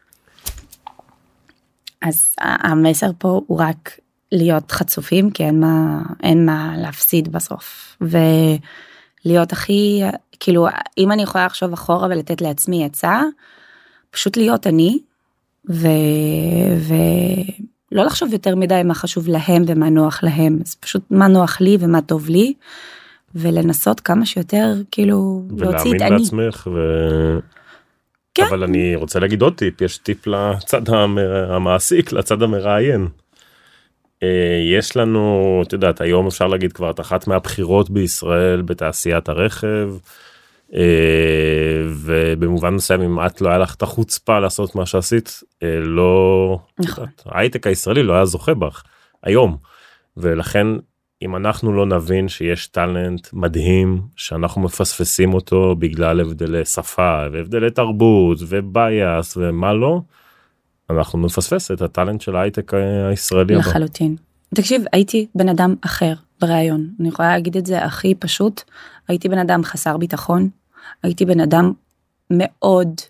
אז המסר פה הוא רק להיות חצופים כי אין מה אין מה להפסיד בסוף ולהיות הכי כאילו אם אני יכולה לחשוב אחורה ולתת לעצמי עצה פשוט להיות אני ו... ולא לחשוב יותר מדי מה חשוב להם ומה נוח להם אז פשוט מה נוח לי ומה טוב לי ולנסות כמה שיותר כאילו להוציא את אני. ולהאמין בעצמך ו... כן. אבל אני רוצה להגיד עוד טיפ יש טיפ לצד המעסיק לצד המראיין. אה, יש לנו את יודעת היום אפשר להגיד כבר את אחת מהבחירות בישראל בתעשיית הרכב. אה, ובמובן מסוים אם את לא היה לך את החוצפה לעשות מה שעשית אה, לא נכון. ההייטק הישראלי לא היה זוכה בך היום ולכן אם אנחנו לא נבין שיש טאלנט מדהים שאנחנו מפספסים אותו בגלל הבדלי שפה והבדלי תרבות ובייס ומה לא. אנחנו נפספס את הטאלנט של ההייטק הישראלי. לחלוטין. תקשיב הייתי בן אדם אחר בריאיון אני יכולה להגיד את זה הכי פשוט הייתי בן אדם חסר ביטחון הייתי בן אדם מאוד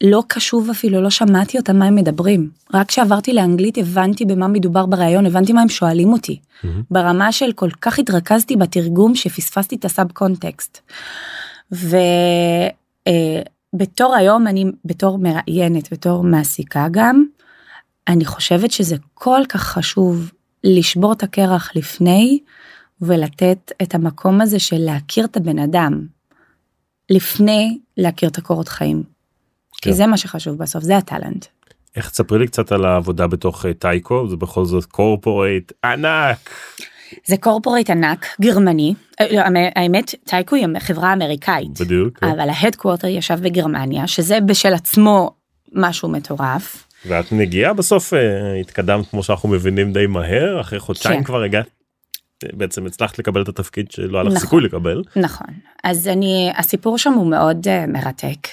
לא קשוב אפילו לא שמעתי אותם מה הם מדברים רק כשעברתי לאנגלית הבנתי במה מדובר בריאיון הבנתי מה הם שואלים אותי mm-hmm. ברמה של כל כך התרכזתי בתרגום שפספסתי את הסאב קונטקסט. ובתור אה, היום אני בתור מראיינת בתור מעסיקה גם אני חושבת שזה כל כך חשוב לשבור את הקרח לפני ולתת את המקום הזה של להכיר את הבן אדם לפני להכיר את הקורות חיים. כן. כי זה מה שחשוב בסוף זה הטאלנט. איך תספרי לי קצת על העבודה בתוך אה, טייקו זה בכל זאת קורפורייט ענק. זה קורפורייט ענק גרמני אה, לא, האמת Tyco היא חברה אמריקאית בדיוק כן. אבל ה headquarter ישב בגרמניה שזה בשל עצמו משהו מטורף. ואת מגיעה בסוף אה, התקדמת כמו שאנחנו מבינים די מהר אחרי חודשיים כן. כבר הגעת בעצם הצלחת לקבל את התפקיד שלא היה לך נכון, סיכוי לקבל. נכון אז אני הסיפור שם הוא מאוד מרתק.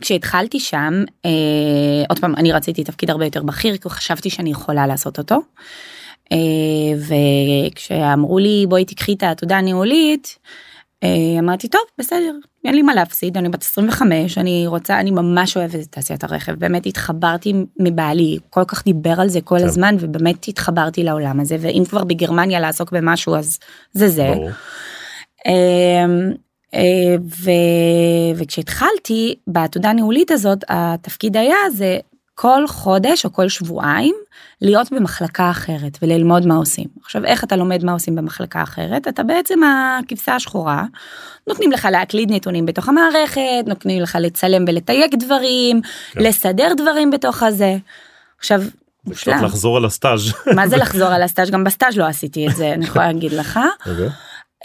כשהתחלתי שם אה, עוד פעם אני רציתי תפקיד הרבה יותר בכיר כי חשבתי שאני יכולה לעשות אותו. Uh, וכשאמרו לי בואי תקחי את העתודה הניהולית אה, אמרתי טוב בסדר אין לי מה להפסיד אני בת 25 אני רוצה אני ממש אוהבת את תעשיית הרכב באמת התחברתי מבעלי כל כך דיבר על זה כל כן. הזמן ובאמת התחברתי לעולם הזה ואם כבר בגרמניה לעסוק במשהו אז זה זה. אמ, אה, ו... וכשהתחלתי בעתודה הניהולית הזאת התפקיד היה זה כל חודש או כל שבועיים להיות במחלקה אחרת וללמוד מה עושים. עכשיו איך אתה לומד מה עושים במחלקה אחרת אתה בעצם הכבשה השחורה נותנים לך להקליד נתונים בתוך המערכת נותנים לך לצלם ולתייג דברים כן. לסדר דברים בתוך הזה. עכשיו מושלם. לחזור על הסטאז'. מה זה לחזור על הסטאז' גם בסטאז' לא עשיתי את זה אני יכולה להגיד לך. Okay.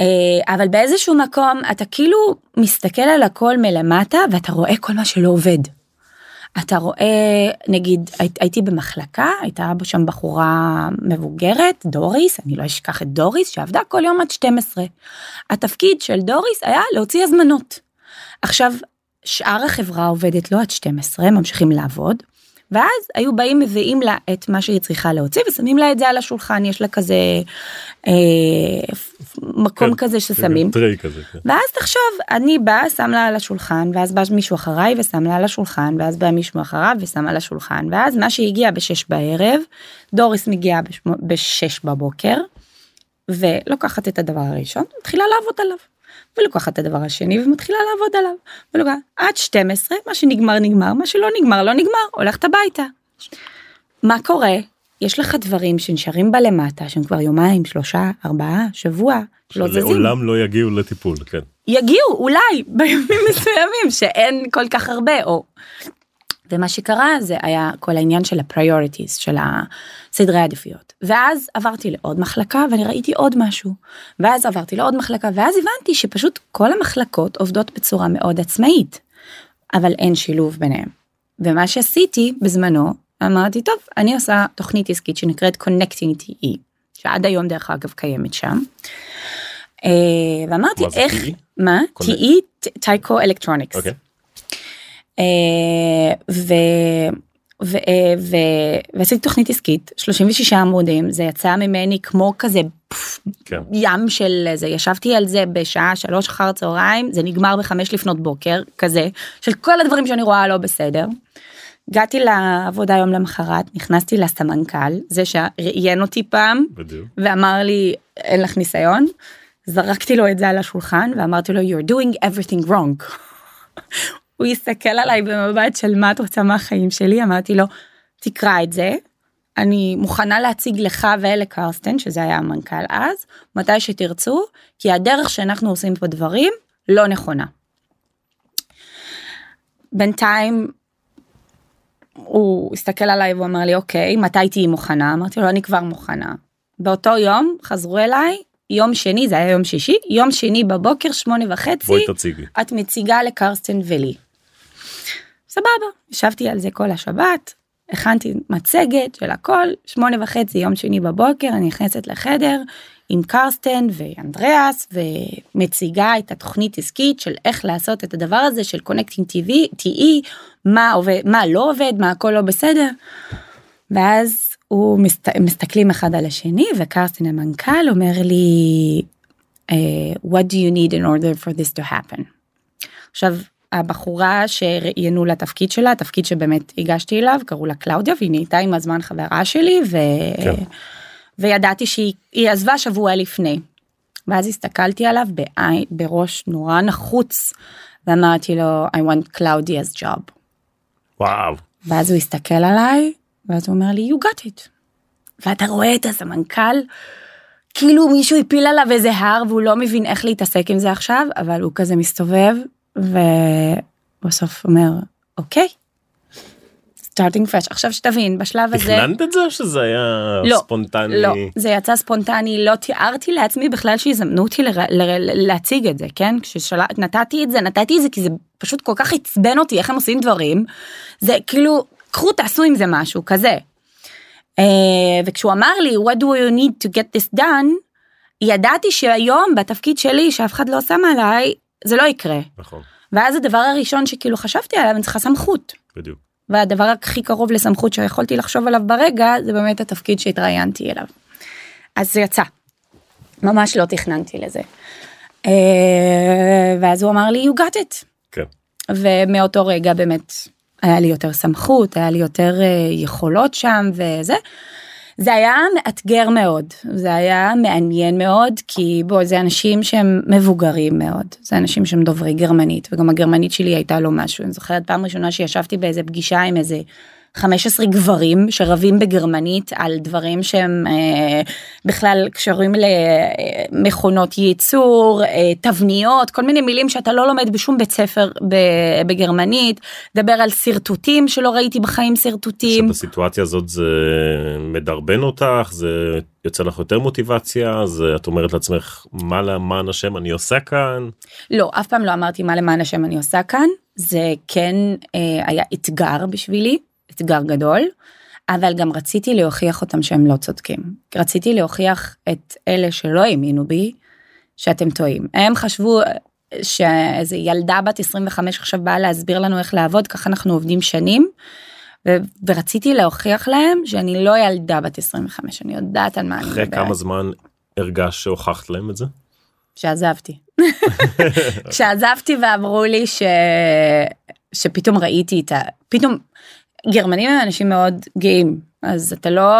אה, אבל באיזשהו מקום אתה כאילו מסתכל על הכל מלמטה ואתה רואה כל מה שלא עובד. אתה רואה נגיד הייתי במחלקה הייתה שם בחורה מבוגרת דוריס אני לא אשכח את דוריס שעבדה כל יום עד 12. התפקיד של דוריס היה להוציא הזמנות. עכשיו שאר החברה עובדת לא עד 12 ממשיכים לעבוד ואז היו באים מביאים לה את מה שהיא צריכה להוציא ושמים לה את זה על השולחן יש לה כזה אה, מקום כן, כזה ששמים טרי כזה, כן. ואז תחשוב אני באה שם לה על השולחן ואז בא מישהו אחריי ושם לה על השולחן ואז בא מישהו אחריו ושם על השולחן ואז מה שהגיע בשש בערב דוריס מגיעה בשש בבוקר ולוקחת את הדבר הראשון מתחילה לעבוד עליו. ולוקחת את הדבר השני ומתחילה לעבוד עליו. ולוקחת עד 12 מה שנגמר נגמר מה שלא נגמר לא נגמר הולכת הביתה. מה קורה? יש לך דברים שנשארים בלמטה שהם כבר יומיים שלושה ארבעה שבוע לא זזים. לעולם לא יגיעו לטיפול כן. יגיעו אולי בימים מסוימים שאין כל כך הרבה או ומה שקרה זה היה כל העניין של ה priorities של הסדרי העדיפויות ואז עברתי לעוד מחלקה ואני ראיתי עוד משהו ואז עברתי לעוד מחלקה ואז הבנתי שפשוט כל המחלקות עובדות בצורה מאוד עצמאית אבל אין שילוב ביניהם. ומה שעשיתי בזמנו אמרתי טוב אני עושה תוכנית עסקית שנקראת Connecting TE שעד היום דרך אגב קיימת שם. אה, ואמרתי איך מה TE טייקו אלקטרוניקס. אה, ו... ו... אה, ו... ועשיתי תוכנית עסקית 36 עמודים זה יצא ממני כמו כזה כן. ים של זה ישבתי על זה בשעה שלוש אחר צהריים זה נגמר בחמש לפנות בוקר כזה של כל הדברים שאני רואה לא בסדר. הגעתי לעבודה יום למחרת, נכנסתי לסמנכ"ל, זה שראיין אותי פעם, בדיוק. ואמר לי, אין לך ניסיון? זרקתי לו את זה על השולחן ואמרתי לו, you're doing everything wrong. הוא הסתכל עליי במבט של מה את רוצה מהחיים שלי? אמרתי לו, תקרא את זה, אני מוכנה להציג לך ולקרסטן, שזה היה המנכ"ל אז, מתי שתרצו, כי הדרך שאנחנו עושים פה דברים לא נכונה. בינתיים הוא הסתכל עליי ואומר לי אוקיי מתי תהיי מוכנה אמרתי לו אני כבר מוכנה. באותו יום חזרו אליי יום שני זה היה יום שישי יום שני בבוקר שמונה וחצי בואי תציגי. את מציגה לקרסטן ולי. סבבה ישבתי על זה כל השבת הכנתי מצגת של הכל שמונה וחצי יום שני בבוקר אני נכנסת לחדר עם קרסטן ואנדריאס ומציגה את התוכנית עסקית של איך לעשות את הדבר הזה של connecting טבעי TE מה עובד מה לא עובד מה הכל לא בסדר. ואז הוא מסת, מסתכלים אחד על השני וקרסטן המנכ"ל אומר לי uh, what do you need in order for this to happen. עכשיו הבחורה שראיינו לתפקיד שלה תפקיד שבאמת הגשתי אליו קראו לה קלאודיה והיא נהייתה עם הזמן חברה שלי ו... כן. וידעתי שהיא היא עזבה שבוע לפני. ואז הסתכלתי עליו בעין, בראש נורא נחוץ ואמרתי לו I want Claudia's job. וואו. ואז הוא הסתכל עליי ואז הוא אומר לי you got it. ואתה רואה את הסמנכ"ל כאילו מישהו הפיל עליו איזה הר והוא לא מבין איך להתעסק עם זה עכשיו אבל הוא כזה מסתובב ובסוף אומר אוקיי. starting fresh עכשיו שתבין בשלב הזה תכננת את זה או שזה היה לא, ספונטני? לא זה יצא ספונטני לא תיארתי לעצמי בכלל שיזמנו אותי לר... לר... להציג את זה כן כשנתתי את זה נתתי את זה כי זה פשוט כל כך עצבן אותי איך הם עושים דברים זה כאילו קחו תעשו עם זה משהו כזה. Uh, וכשהוא אמר לי what do you need to get this done ידעתי שהיום בתפקיד שלי שאף אחד לא שם עליי זה לא יקרה נכון, ואז הדבר הראשון שכאילו חשבתי עליו אני צריכה סמכות. בדיוק. והדבר הכי קרוב לסמכות שיכולתי לחשוב עליו ברגע זה באמת התפקיד שהתראיינתי אליו. אז זה יצא. ממש לא תכננתי לזה. אה, ואז הוא אמר לי you got it. כן. ומאותו רגע באמת היה לי יותר סמכות היה לי יותר אה, יכולות שם וזה. זה היה מאתגר מאוד. זה היה מעניין מאוד כי בוא זה אנשים שהם מבוגרים מאוד. זה אנשים שהם דוברי גרמנית וגם הגרמנית שלי הייתה לו משהו. אני זוכרת פעם ראשונה שישבתי באיזה פגישה עם איזה 15 גברים שרבים בגרמנית על דברים שהם אה, בכלל קשורים למכונות ייצור אה, תבניות כל מיני מילים שאתה לא לומד בשום בית ספר בגרמנית. דבר על שרטוטים שלא ראיתי בחיים שרטוטים. שבסיטואציה הזאת זה מדרבן אותך? זה יוצא לך יותר מוטיבציה? זה את אומרת לעצמך מה למען השם אני עושה כאן? לא אף פעם לא אמרתי מה למען השם אני עושה כאן? זה כן אה, היה אתגר בשבילי אתגר גדול אבל גם רציתי להוכיח אותם שהם לא צודקים רציתי להוכיח את אלה שלא האמינו בי שאתם טועים הם חשבו שאיזה ילדה בת 25 עכשיו באה להסביר לנו איך לעבוד ככה אנחנו עובדים שנים. ו- ורציתי להוכיח להם שאני לא ילדה בת 25 אני יודעת על מה אני אחרי מדברת. כמה זמן הרגשת שהוכחת להם את זה כשעזבתי. כשעזבתי ואמרו לי ש... שפתאום ראיתי את ה... פתאום גרמנים הם אנשים מאוד גאים אז אתה לא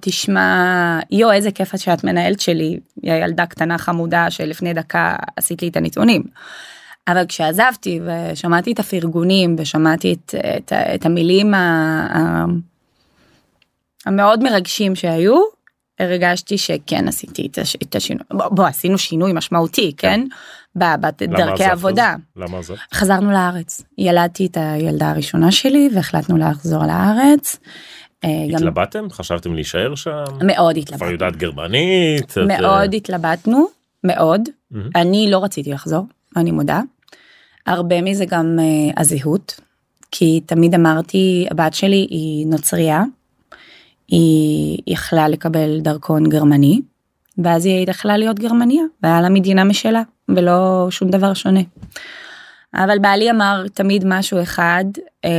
תשמע יו איזה כיף שאת מנהלת שלי היא הילדה קטנה חמודה שלפני דקה עשית לי את הנתונים. אבל כשעזבתי ושמעתי את הפרגונים ושמעתי את, את, את המילים ה, ה, המאוד מרגשים שהיו הרגשתי שכן עשיתי את, הש, את השינוי בוא, בוא עשינו שינוי משמעותי כן, למה בדרכי העבודה. אז? למה עזבת? חזרנו לארץ ילדתי את הילדה הראשונה שלי והחלטנו לחזור לארץ. אה, גם התלבטתם? חשבתם להישאר שם? מאוד כבר התלבטנו יודעת גרמנית? את, מאוד אה, התלבטנו מאוד מהמם. אני לא רציתי לחזור אני מודה. הרבה מזה גם uh, הזהות כי תמיד אמרתי הבת שלי היא נוצרייה. היא יכלה לקבל דרכון גרמני ואז היא יכלה להיות גרמניה והיה לה מדינה משלה ולא שום דבר שונה. אבל בעלי אמר תמיד משהו אחד אה,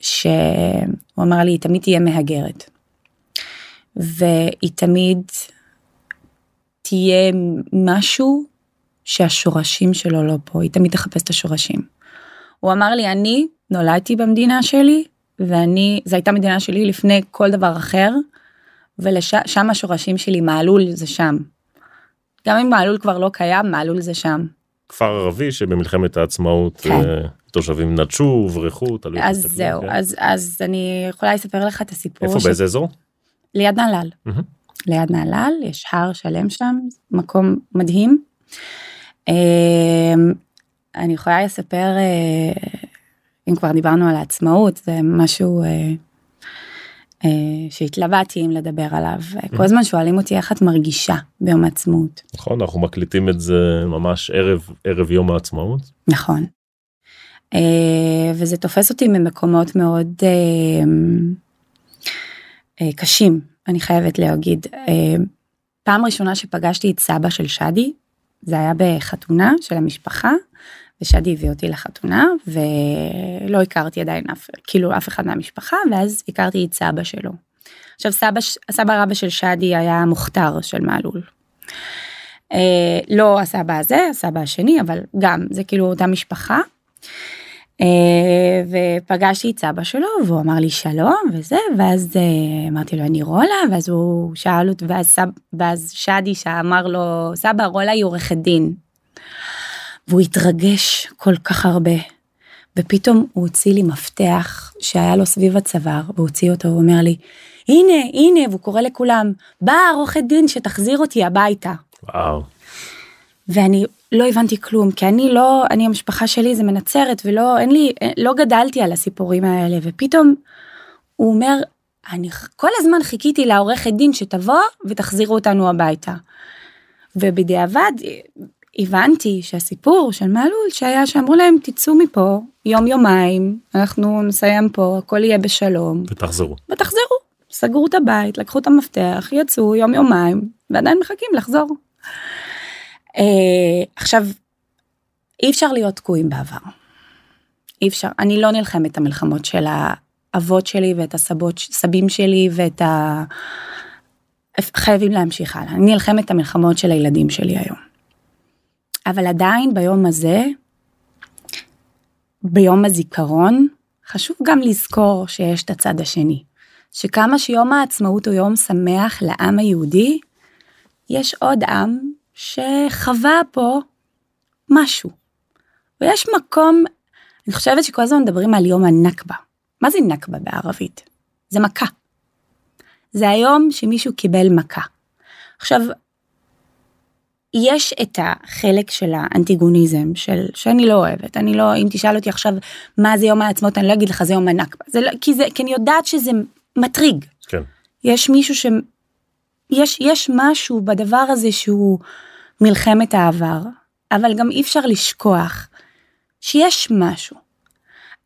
שהוא אמר לי היא תמיד תהיה מהגרת. והיא תמיד תהיה משהו שהשורשים שלו לא פה היא תמיד תחפש את השורשים. הוא אמר לי אני נולדתי במדינה שלי ואני זו הייתה מדינה שלי לפני כל דבר אחר ושם השורשים שלי מעלול זה שם. גם אם מעלול כבר לא קיים מעלול זה שם. כפר ערבי שבמלחמת העצמאות כן. אה, תושבים נטשו, הוברחו, תלוי. אז זהו כן. אז אז אני יכולה לספר לך את הסיפור. איפה ש- באיזה אזור? ליד נהלל. מהמם. ליד נהלל יש הר שלם שם מקום מדהים. אמ, אני יכולה לספר אה, אם כבר דיברנו על העצמאות זה משהו אה, אה, שהתלבטתי אם לדבר עליו כל הזמן שואלים אותי איך את מרגישה ביום העצמאות נכון אנחנו מקליטים את זה ממש ערב ערב יום העצמאות. נכון. אה, וזה תופס אותי ממקומות מאוד אה, אה, קשים אני חייבת להגיד. אה, פעם ראשונה שפגשתי את סבא של שדי זה היה בחתונה של המשפחה ושדי הביא אותי לחתונה ולא הכרתי עדיין אף כאילו אף אחד מהמשפחה ואז הכרתי את סבא שלו. עכשיו סבא סבא רבא של שדי היה מוכתר של מעלול. אה, לא הסבא הזה הסבא השני אבל גם זה כאילו אותה משפחה. אה, ופגשתי את סבא שלו והוא אמר לי שלום וזה ואז אה, אמרתי לו אני רולה ואז הוא שאל אותי ואז, ואז שדי שאמר לו סבא רולה היא עורכת דין. והוא התרגש כל כך הרבה. ופתאום הוא הוציא לי מפתח שהיה לו סביב הצוואר והוציא אותו הוא אומר לי הנה הנה והוא קורא לכולם באה עורכת דין שתחזיר אותי הביתה. וואו. ואני לא הבנתי כלום כי אני לא אני המשפחה שלי זה מנצרת ולא אין לי לא גדלתי על הסיפורים האלה ופתאום הוא אומר אני כל הזמן חיכיתי לעורכת דין שתבוא ותחזירו אותנו הביתה. ובדיעבד הבנתי שהסיפור של מעלול שהיה שאמרו להם תצאו מפה יום יומיים אנחנו נסיים פה הכל יהיה בשלום ותחזרו. ותחזרו סגרו את הבית לקחו את המפתח יצאו יום יומיים ועדיין מחכים לחזור. אה, עכשיו אי אפשר להיות תקועים בעבר. אי אפשר אני לא נלחמת את המלחמות של האבות שלי ואת הסבות סבים שלי ואת ה... חייבים להמשיך הלאה אני נלחמת את המלחמות של הילדים שלי היום. אבל עדיין ביום הזה ביום הזיכרון חשוב גם לזכור שיש את הצד השני. שכמה שיום העצמאות הוא יום שמח לעם היהודי, יש עוד עם שחווה פה משהו. ויש מקום, אני חושבת שכל הזמן מדברים על יום הנכבה. מה זה נכבה בערבית? זה מכה. זה היום שמישהו קיבל מכה. עכשיו, יש את החלק של האנטיגוניזם של שאני לא אוהבת אני לא אם תשאל אותי עכשיו מה זה יום העצמאות אני לא אגיד לך זה יום הנכבה זה לא, כי זה כי אני יודעת שזה מטריג כן. יש מישהו ש... יש יש משהו בדבר הזה שהוא מלחמת העבר אבל גם אי אפשר לשכוח שיש משהו.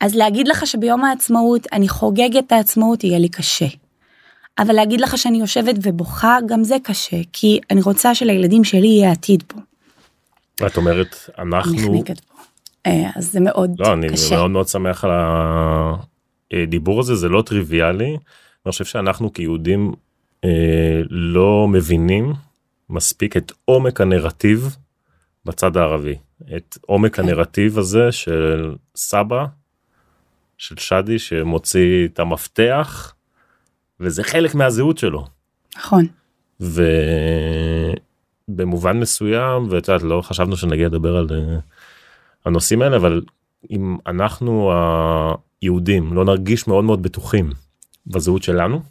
אז להגיד לך שביום העצמאות אני חוגגת את העצמאות יהיה לי קשה. אבל להגיד לך שאני יושבת ובוכה גם זה קשה כי אני רוצה שלילדים שלי יהיה עתיד פה. את אומרת אנחנו. אה, אז זה מאוד לא אני קשה. מאוד מאוד שמח על הדיבור הזה זה לא טריוויאלי. אני חושב שאנחנו כיהודים אה, לא מבינים מספיק את עומק הנרטיב בצד הערבי את עומק כן. הנרטיב הזה של סבא של שדי שמוציא את המפתח וזה חלק מהזהות שלו. נכון. ובמובן מסוים ואת יודעת לא חשבנו שנגיע לדבר על אה, הנושאים האלה אבל אם אנחנו היהודים לא נרגיש מאוד מאוד בטוחים בזהות שלנו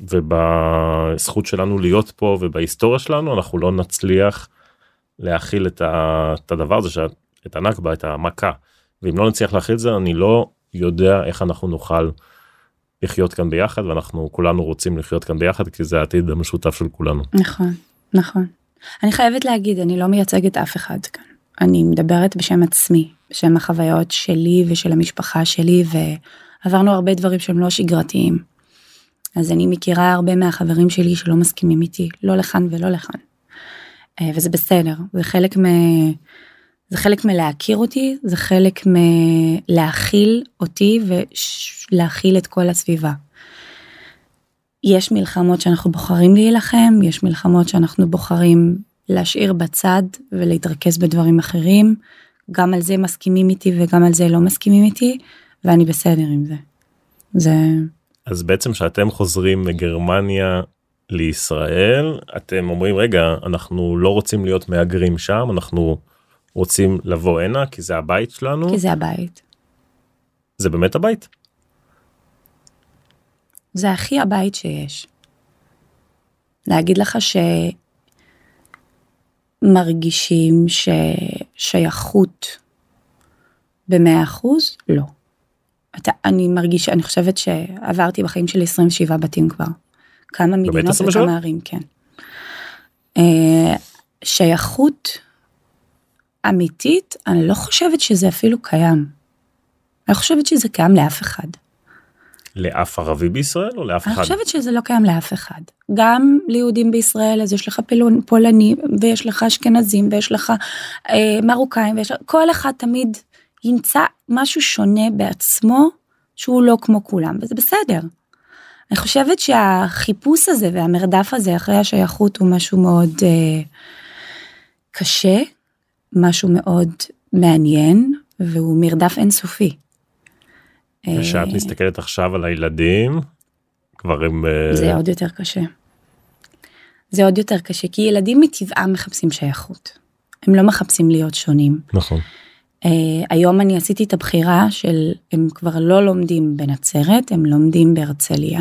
ובזכות שלנו להיות פה ובהיסטוריה שלנו אנחנו לא נצליח להכיל את, ה, את הדבר הזה שאת- את הנכבה את המכה ואם לא נצליח להכיל את זה אני לא יודע איך אנחנו נוכל לחיות כאן ביחד ואנחנו כולנו רוצים לחיות כאן ביחד כי זה העתיד המשותף של כולנו. נכון נכון. אני חייבת להגיד אני לא מייצגת אף אחד כאן. אני מדברת בשם עצמי בשם החוויות שלי ושל המשפחה שלי ועברנו הרבה דברים שהם לא שגרתיים. אז אני מכירה הרבה מהחברים שלי שלא מסכימים איתי לא לכאן ולא לכאן. אה, וזה בסדר זה חלק. זה חלק מלהכיר אותי זה חלק מלהכיל אותי ולהכיל את כל הסביבה. יש מלחמות שאנחנו בוחרים להילחם יש מלחמות שאנחנו בוחרים להשאיר בצד ולהתרכז בדברים אחרים גם על זה מסכימים איתי וגם על זה לא מסכימים איתי ואני בסדר עם זה. זה אז בעצם שאתם חוזרים מגרמניה לישראל אתם אומרים רגע אנחנו לא רוצים להיות מהגרים שם אנחנו רוצים לבוא הנה כי זה הבית שלנו כי זה הבית. זה באמת הבית זה הכי הבית שיש. להגיד לך שמרגישים ששייכות במאה אחוז? לא. אתה, אני מרגישה, אני חושבת שעברתי בחיים שלי 27 בתים כבר. כמה מדינות וכמה ערים, כן. Uh, שייכות אמיתית, אני לא חושבת שזה אפילו קיים. אני חושבת שזה קיים לאף אחד. לאף ערבי בישראל או לאף אני אחד? אני חושבת שזה לא קיים לאף אחד. גם ליהודים בישראל אז יש לך פילון, פולנים ויש לך אשכנזים ויש לך אה, מרוקאים ויש לך, כל אחד תמיד ימצא משהו שונה בעצמו שהוא לא כמו כולם וזה בסדר. אני חושבת שהחיפוש הזה והמרדף הזה אחרי השייכות הוא משהו מאוד אה, קשה, משהו מאוד מעניין והוא מרדף אינסופי. ושאת אה, מסתכלת עכשיו על הילדים כבר הם אה, זה עוד יותר קשה. זה עוד יותר קשה כי ילדים מטבעם מחפשים שייכות. הם לא מחפשים להיות שונים. נכון. Uh, היום אני עשיתי את הבחירה של הם כבר לא לומדים בנצרת הם לומדים בהרצליה.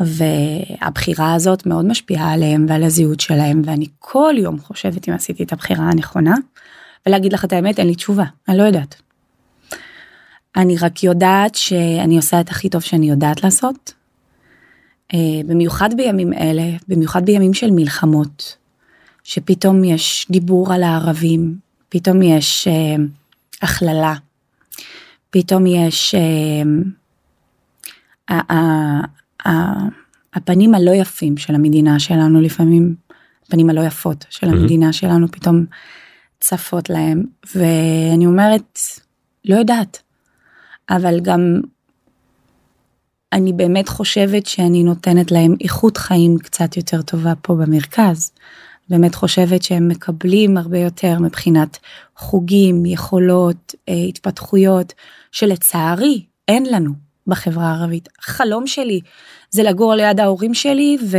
והבחירה הזאת מאוד משפיעה עליהם ועל הזהות שלהם ואני כל יום חושבת אם עשיתי את הבחירה הנכונה. ולהגיד לך את האמת אין לי תשובה אני לא יודעת. אני רק יודעת שאני עושה את הכי טוב שאני יודעת לעשות. אה, במיוחד בימים אלה, במיוחד בימים של מלחמות, שפתאום יש דיבור על הערבים, פתאום יש אה, הכללה, פתאום יש אה, הפנים הלא יפים של המדינה שלנו לפעמים, הפנים הלא יפות של המדינה שלנו פתאום צפות להם, ואני אומרת, לא יודעת. אבל גם אני באמת חושבת שאני נותנת להם איכות חיים קצת יותר טובה פה במרכז. באמת חושבת שהם מקבלים הרבה יותר מבחינת חוגים, יכולות, אה, התפתחויות, שלצערי אין לנו בחברה הערבית. החלום שלי זה לגור ליד ההורים שלי ו...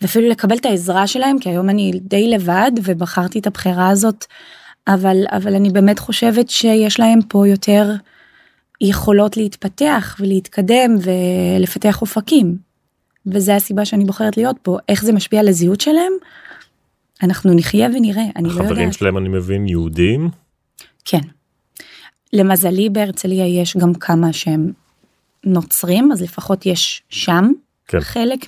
ואפילו לקבל את העזרה שלהם, כי היום אני די לבד ובחרתי את הבחירה הזאת, אבל, אבל אני באמת חושבת שיש להם פה יותר יכולות להתפתח ולהתקדם ולפתח אופקים. וזה הסיבה שאני בוחרת להיות פה איך זה משפיע על הזהות שלהם. אנחנו נחיה ונראה אני לא יודעת. החברים שלהם אני מבין יהודים. כן. למזלי בהרצליה יש גם כמה שהם נוצרים אז לפחות יש שם כן. חלק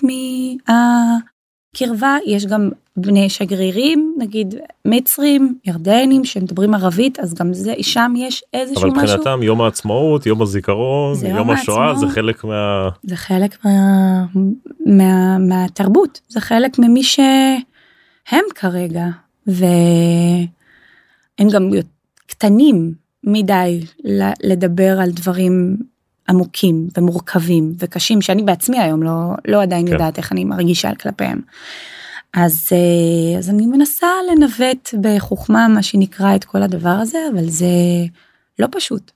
מהקרבה יש גם בני שגרירים נגיד מצרים ירדנים שמדברים ערבית אז גם זה שם יש איזשהו משהו. אבל מבחינתם. יום העצמאות יום הזיכרון יום, יום השואה זה חלק מה... זה חלק מה... מה... מהתרבות זה חלק ממי שהם כרגע והם גם קטנים מדי לדבר על דברים עמוקים ומורכבים וקשים שאני בעצמי היום לא לא עדיין כן. יודעת איך אני מרגישה כלפיהם. אז אה, אז אני מנסה לנווט בחוכמה מה שנקרא את כל הדבר הזה אבל זה לא פשוט.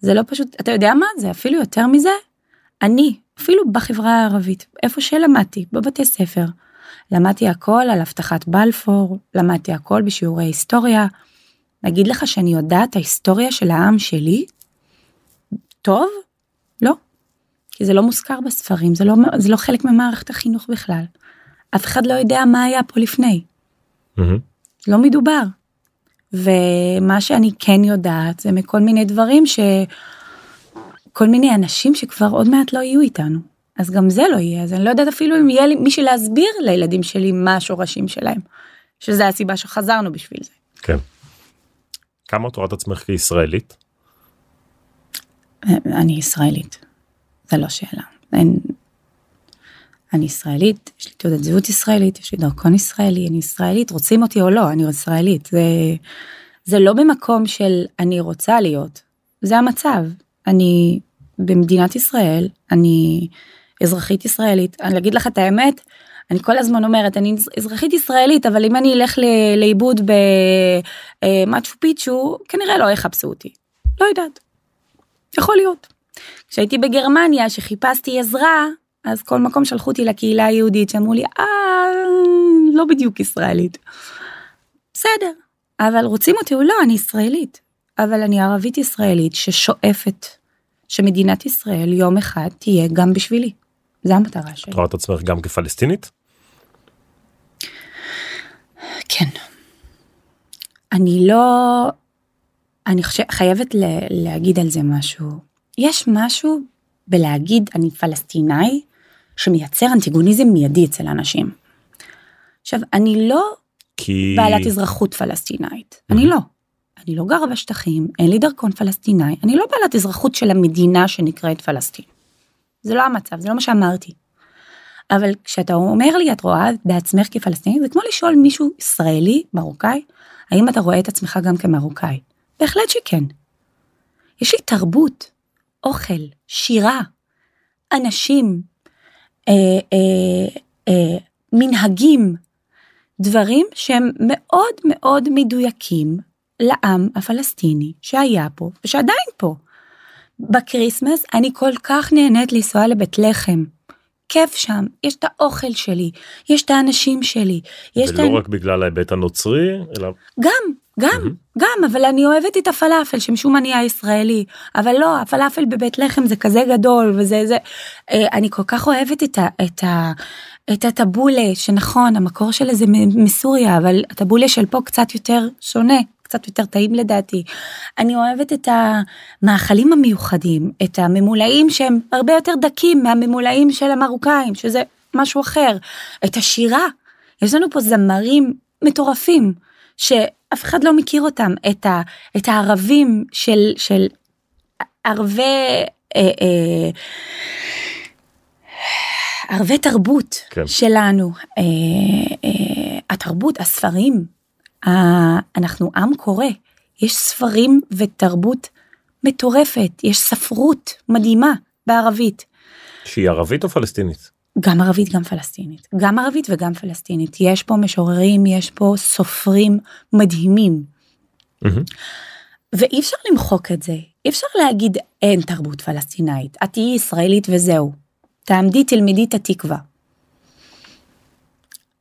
זה לא פשוט אתה יודע מה זה אפילו יותר מזה אני אפילו בחברה הערבית איפה שלמדתי בבתי ספר למדתי הכל על הבטחת בלפור למדתי הכל בשיעורי היסטוריה. להגיד לך שאני יודעת ההיסטוריה של העם שלי טוב לא כי זה לא מוזכר בספרים זה לא זה לא חלק ממערכת החינוך בכלל. אף אחד לא יודע מה היה פה לפני. Mm-hmm. לא מדובר. ומה שאני כן יודעת זה מכל מיני דברים שכל מיני אנשים שכבר עוד מעט לא יהיו איתנו. אז גם זה לא יהיה אז אני לא יודעת אפילו אם יהיה לי מישהו להסביר לילדים שלי מה השורשים שלהם. שזה הסיבה שחזרנו בשביל זה. כן. כמה את רואה את עצמך כישראלית? אני ישראלית. זה לא שאלה. אין, אני ישראלית, יש לי תעודת זהות ישראלית, יש לי דרכון ישראלי, אני ישראלית, רוצים אותי או לא, אני ישראלית. זה, זה לא במקום של אני רוצה להיות, זה המצב. אני במדינת ישראל, אני אזרחית ישראלית, אני אגיד לך את האמת, אני כל הזמן אומרת אני אזרחית ישראלית אבל אם אני אלך לאיבוד במצ'ו פיצ'ו כנראה לא יחפשו אותי. לא יודעת. יכול להיות. כשהייתי בגרמניה שחיפשתי עזרה אז כל מקום שלחו אותי לקהילה היהודית שאמרו לי אה לא בדיוק ישראלית. בסדר אבל רוצים אותי או לא אני ישראלית אבל אני ערבית ישראלית ששואפת שמדינת ישראל יום אחד תהיה גם בשבילי. זה המטרה שלי. את רואה את עצמך גם כפלסטינית? כן. אני לא אני חושב, חייבת ל, להגיד על זה משהו. יש משהו בלהגיד אני פלסטינאי שמייצר אנטיגוניזם מיידי אצל אנשים. עכשיו אני לא כי... בעלת אזרחות פלסטינאית, אני לא. אני לא גרה בשטחים, אין לי דרכון פלסטיני, אני לא בעלת אזרחות של המדינה שנקראת פלסטין. זה לא המצב, זה לא מה שאמרתי. אבל כשאתה אומר לי את רואה בעצמך כפלסטינית זה כמו לשאול מישהו ישראלי מרוקאי האם אתה רואה את עצמך גם כמרוקאי. בהחלט שכן. יש לי תרבות, אוכל, שירה, אנשים, אה, אה, אה, מנהגים, דברים שהם מאוד מאוד מדויקים לעם הפלסטיני שהיה פה ושעדיין פה. ב Christmas אני כל כך נהנית לנסוע לבית לחם. כיף שם, יש את האוכל שלי, יש את האנשים שלי. יש ולא את. רק בגלל ההיבט הנוצרי, אלא... גם, גם. גם, אבל אני אוהבת את הפלאפל שמשום אני הישראלי, אבל לא, הפלאפל בבית לחם זה כזה גדול וזה זה, אה, אני כל כך אוהבת את ה... את ה את הטבולה שנכון המקור של זה מסוריה אבל הטבולה של פה קצת יותר שונה קצת יותר טעים לדעתי. אני אוהבת את המאכלים המיוחדים את הממולאים שהם הרבה יותר דקים מהממולאים של המרוקאים שזה משהו אחר. את השירה. יש לנו פה זמרים מטורפים שאף אחד לא מכיר אותם. את, ה, את הערבים של, של ערבי אה, אה, ערבי תרבות כן. שלנו. אה, אה, התרבות הספרים אנחנו עם קורא. יש ספרים ותרבות מטורפת. יש ספרות מדהימה בערבית. שהיא ערבית או פלסטינית? גם ערבית גם פלסטינית. גם ערבית וגם פלסטינית. יש פה משוררים יש פה סופרים מדהימים. ואי אפשר למחוק את זה. אי אפשר להגיד אין תרבות פלסטינאית. את תהיי ישראלית וזהו. תעמדי תלמדי את התקווה.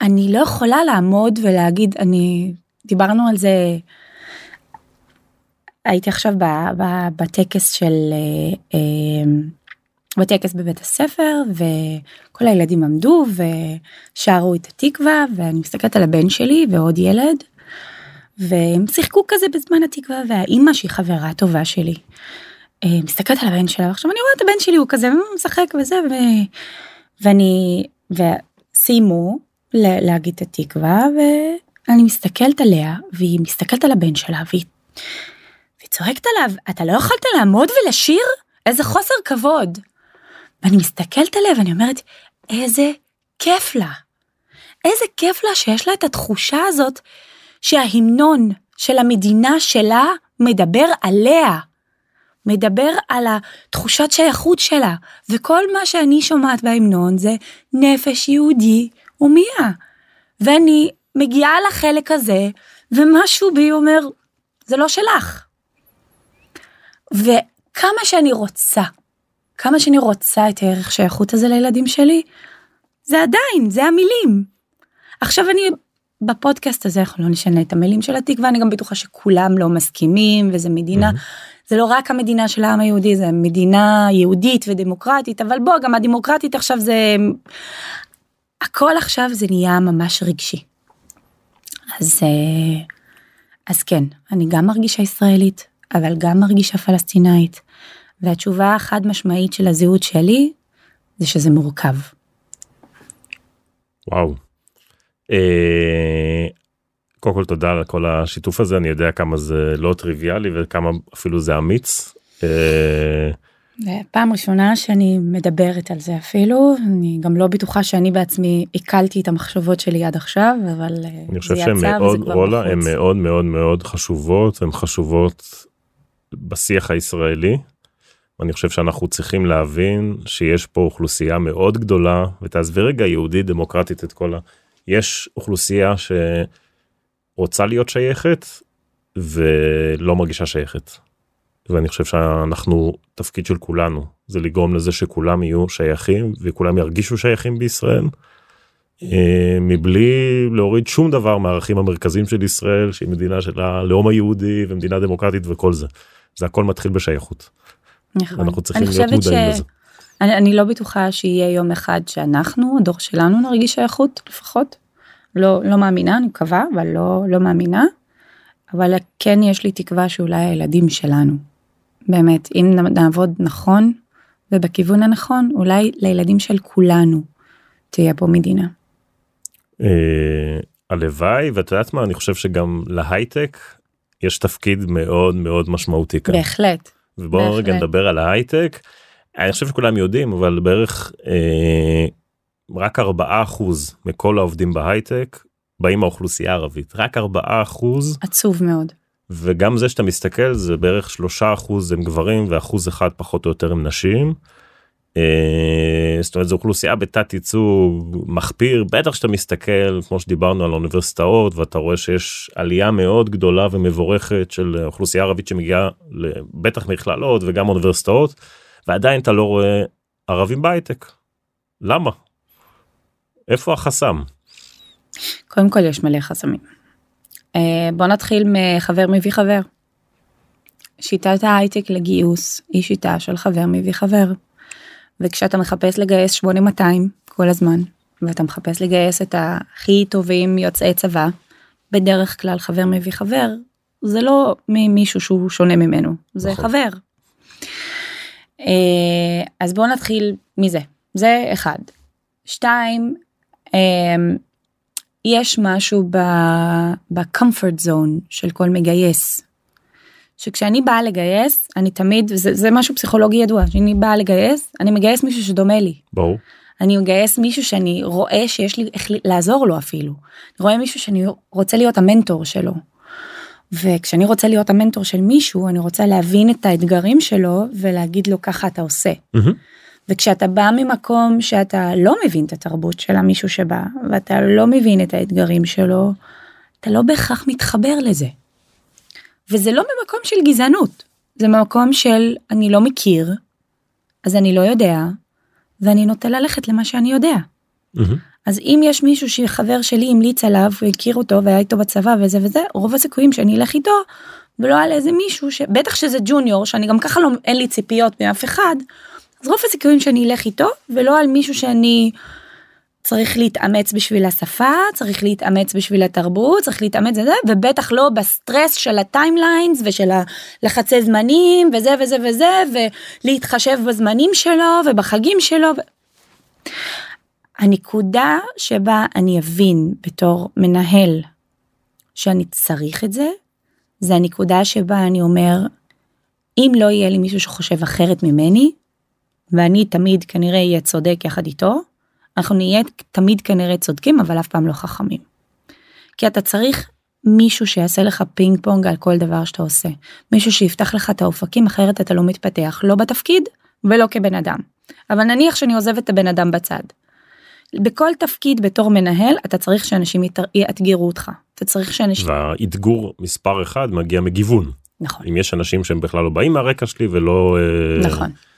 אני לא יכולה לעמוד ולהגיד אני דיברנו על זה הייתי עכשיו בטקס של אה, אה, בטקס בבית הספר וכל הילדים עמדו ושרו את התקווה ואני מסתכלת על הבן שלי ועוד ילד והם שיחקו כזה בזמן התקווה והאימא שהיא חברה טובה שלי אה, מסתכלת על הבן שלה ועכשיו אני רואה את הבן שלי הוא כזה משחק וזה ו... ואני וסיימו להגיד את התקווה ואני מסתכלת עליה והיא מסתכלת על הבן שלה והיא, והיא צועקת עליו אתה לא יכולת לעמוד ולשיר איזה חוסר כבוד. ואני מסתכלת עליה ואני אומרת איזה כיף לה. איזה כיף לה שיש לה את התחושה הזאת שההמנון של המדינה שלה מדבר עליה. מדבר על התחושת שייכות שלה וכל מה שאני שומעת בהמנון זה נפש יהודי ומיה ואני מגיעה לחלק הזה ומשהו בי אומר זה לא שלך. וכמה שאני רוצה כמה שאני רוצה את הערך שייכות הזה לילדים שלי זה עדיין זה המילים. עכשיו אני בפודקאסט הזה אנחנו לא נשנה את המילים של התקווה אני גם בטוחה שכולם לא מסכימים וזה מדינה זה לא רק המדינה של העם היהודי זה מדינה יהודית ודמוקרטית אבל בוא גם הדמוקרטית עכשיו זה הכל עכשיו זה נהיה ממש רגשי. אז אה, אז כן אני גם מרגישה ישראלית אבל גם מרגישה פלסטינאית והתשובה החד משמעית של הזהות שלי זה שזה מורכב. וואו. אה, קודם כל תודה על כל השיתוף הזה אני יודע כמה זה לא טריוויאלי וכמה אפילו זה אמיץ. אה, פעם ראשונה שאני מדברת על זה אפילו אני גם לא בטוחה שאני בעצמי עיכלתי את המחשבות שלי עד עכשיו אבל אה, אני חושב שהן מאוד רולה הן. מאוד מאוד מאוד חשובות הן חשובות בשיח הישראלי. אני חושב שאנחנו צריכים להבין שיש פה אוכלוסייה מאוד גדולה ותעזבי רגע יהודית דמוקרטית את כל ה... יש אוכלוסייה שרוצה להיות שייכת ולא מרגישה שייכת. ואני חושב שאנחנו תפקיד של כולנו זה לגרום לזה שכולם יהיו שייכים וכולם ירגישו שייכים בישראל. אה, מבלי להוריד שום דבר מהערכים המרכזיים של ישראל שהיא מדינה של הלאום היהודי ומדינה דמוקרטית וכל זה. זה הכל מתחיל בשייכות. נכון. אנחנו צריכים להיות מודעים ש- לזה. אני, אני לא בטוחה שיהיה יום אחד שאנחנו, הדור שלנו, נרגיש שייכות לפחות. לא, לא מאמינה, אני מקווה, אבל לא, לא מאמינה. אבל כן יש לי תקווה שאולי הילדים שלנו, באמת, אם נעבוד נכון ובכיוון הנכון, אולי לילדים של כולנו תהיה פה מדינה. אה, הלוואי ואת יודעת מה אני חושב שגם להייטק יש תפקיד מאוד מאוד משמעותי כאן. בהחלט. ובואו רגע. נדבר על ההייטק. אני חושב שכולם יודעים אבל בערך אה, רק 4% מכל העובדים בהייטק באים מהאוכלוסייה הערבית רק 4% עצוב מאוד. וגם זה שאתה מסתכל זה בערך 3% הם גברים ואחוז אחד פחות או יותר הם נשים. אה, זאת אומרת זו אוכלוסייה בתת ייצוג מחפיר בטח שאתה מסתכל כמו שדיברנו על האוניברסיטאות ואתה רואה שיש עלייה מאוד גדולה ומבורכת של אוכלוסייה ערבית שמגיעה ל- בטח מכללות וגם אוניברסיטאות ועדיין אתה לא רואה ערבים בהייטק. למה? איפה החסם? קודם כל יש מלא חסמים. אה, בוא נתחיל מחבר מביא חבר. שיטת ההייטק לגיוס היא שיטה של חבר מביא חבר. וכשאתה מחפש לגייס 8200 כל הזמן ואתה מחפש לגייס את הכי טובים יוצאי צבא בדרך כלל חבר מביא חבר זה לא ממישהו שהוא שונה ממנו זה נכון. חבר. אה, אז בואו נתחיל מזה זה אחד. שתיים אה, יש משהו ב-comfort zone של כל מגייס. שכשאני באה לגייס אני תמיד זה, זה משהו פסיכולוגי ידוע שאני באה לגייס אני מגייס מישהו שדומה לי ברור. אני מגייס מישהו שאני רואה שיש לי איך לעזור לו אפילו. אני רואה מישהו שאני רוצה להיות המנטור שלו. וכשאני רוצה להיות המנטור של מישהו אני רוצה להבין את האתגרים שלו ולהגיד לו ככה אתה עושה. מהמם. וכשאתה בא ממקום שאתה לא מבין את התרבות של המישהו שבא ואתה לא מבין את האתגרים שלו אתה לא בהכרח מתחבר לזה. וזה לא ממקום של גזענות זה ממקום של אני לא מכיר אז אני לא יודע ואני נוטה ללכת למה שאני יודע. מהמם. אז אם יש מישהו שחבר שלי המליץ עליו והכיר אותו והיה איתו בצבא וזה וזה רוב הסיכויים שאני אלך איתו ולא על איזה מישהו שבטח שזה junior שאני גם ככה לא אין לי ציפיות מאף אחד אז רוב הסיכויים שאני אלך איתו ולא על מישהו שאני צריך להתאמץ בשביל השפה צריך להתאמץ בשביל התרבות צריך להתאמץ בזה ובטח לא בסטרס של ה timelines ושל הלחצי זמנים וזה וזה וזה ולהתחשב בזמנים שלו ובחגים שלו. הנקודה שבה אני אבין בתור מנהל שאני צריך את זה, זה הנקודה שבה אני אומר, אם לא יהיה לי מישהו שחושב אחרת ממני, ואני תמיד כנראה אהיה צודק יחד איתו, אנחנו נהיה תמיד כנראה צודקים, אבל אף פעם לא חכמים. כי אתה צריך מישהו שיעשה לך פינג פונג על כל דבר שאתה עושה. מישהו שיפתח לך את האופקים, אחרת אתה לא מתפתח, לא בתפקיד ולא כבן אדם. אבל נניח שאני עוזבת את הבן אדם בצד. בכל תפקיד בתור מנהל אתה צריך שאנשים יאתגרו אותך. אתה צריך שאנשים... והאתגור מספר אחד מגיע מגיוון. נכון, אם יש אנשים שהם בכלל לא באים מהרקע שלי ולא אה, נכון, אה,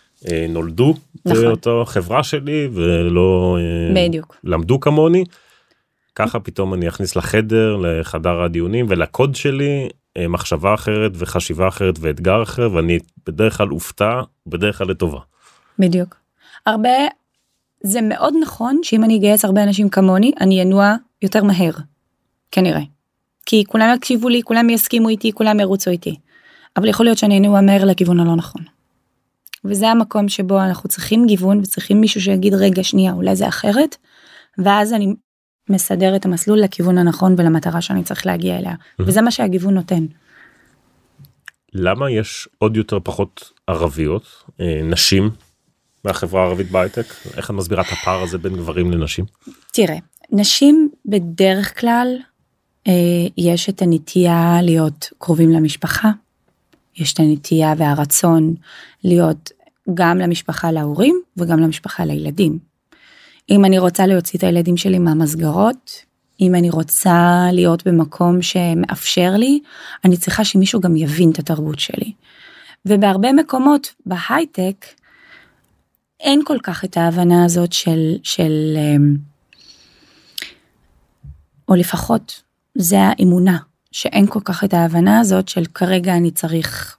נולדו נכון. באותו חברה שלי ולא אה, בדיוק. למדו כמוני. ככה פתאום אני אכניס לחדר לחדר הדיונים ולקוד שלי אה, מחשבה אחרת וחשיבה אחרת ואתגר אחר ואני בדרך כלל אופתע בדרך כלל לטובה. בדיוק. הרבה, זה מאוד נכון שאם אני אגייס הרבה אנשים כמוני, אני אנוע יותר מהר. כנראה. כי כולם יקשיבו לי, כולם יסכימו איתי, כולם ירוצו איתי. אבל יכול להיות שאני אנוע מהר לכיוון הלא נכון. וזה המקום שבו אנחנו צריכים גיוון וצריכים מישהו שיגיד רגע שנייה אולי זה אחרת. ואז אני מסדר את המסלול לכיוון הנכון ולמטרה שאני צריך להגיע אליה. וזה מה שהגיוון נותן. למה יש עוד יותר פחות ערביות אה, נשים מהחברה הערבית בהייטק איך את מסבירה את הפער הזה בין גברים לנשים. תראה, נשים בדרך כלל אה, יש את הנטייה להיות קרובים למשפחה, יש את הנטייה והרצון להיות גם למשפחה להורים וגם למשפחה לילדים. אם אני רוצה להוציא את הילדים שלי מהמסגרות, אם אני רוצה להיות במקום שמאפשר לי, אני צריכה שמישהו גם יבין את התרבות שלי. ובהרבה מקומות בהייטק אין כל כך את ההבנה הזאת של, של אמ, או לפחות זה האמונה, שאין כל כך את ההבנה הזאת של כרגע אני צריך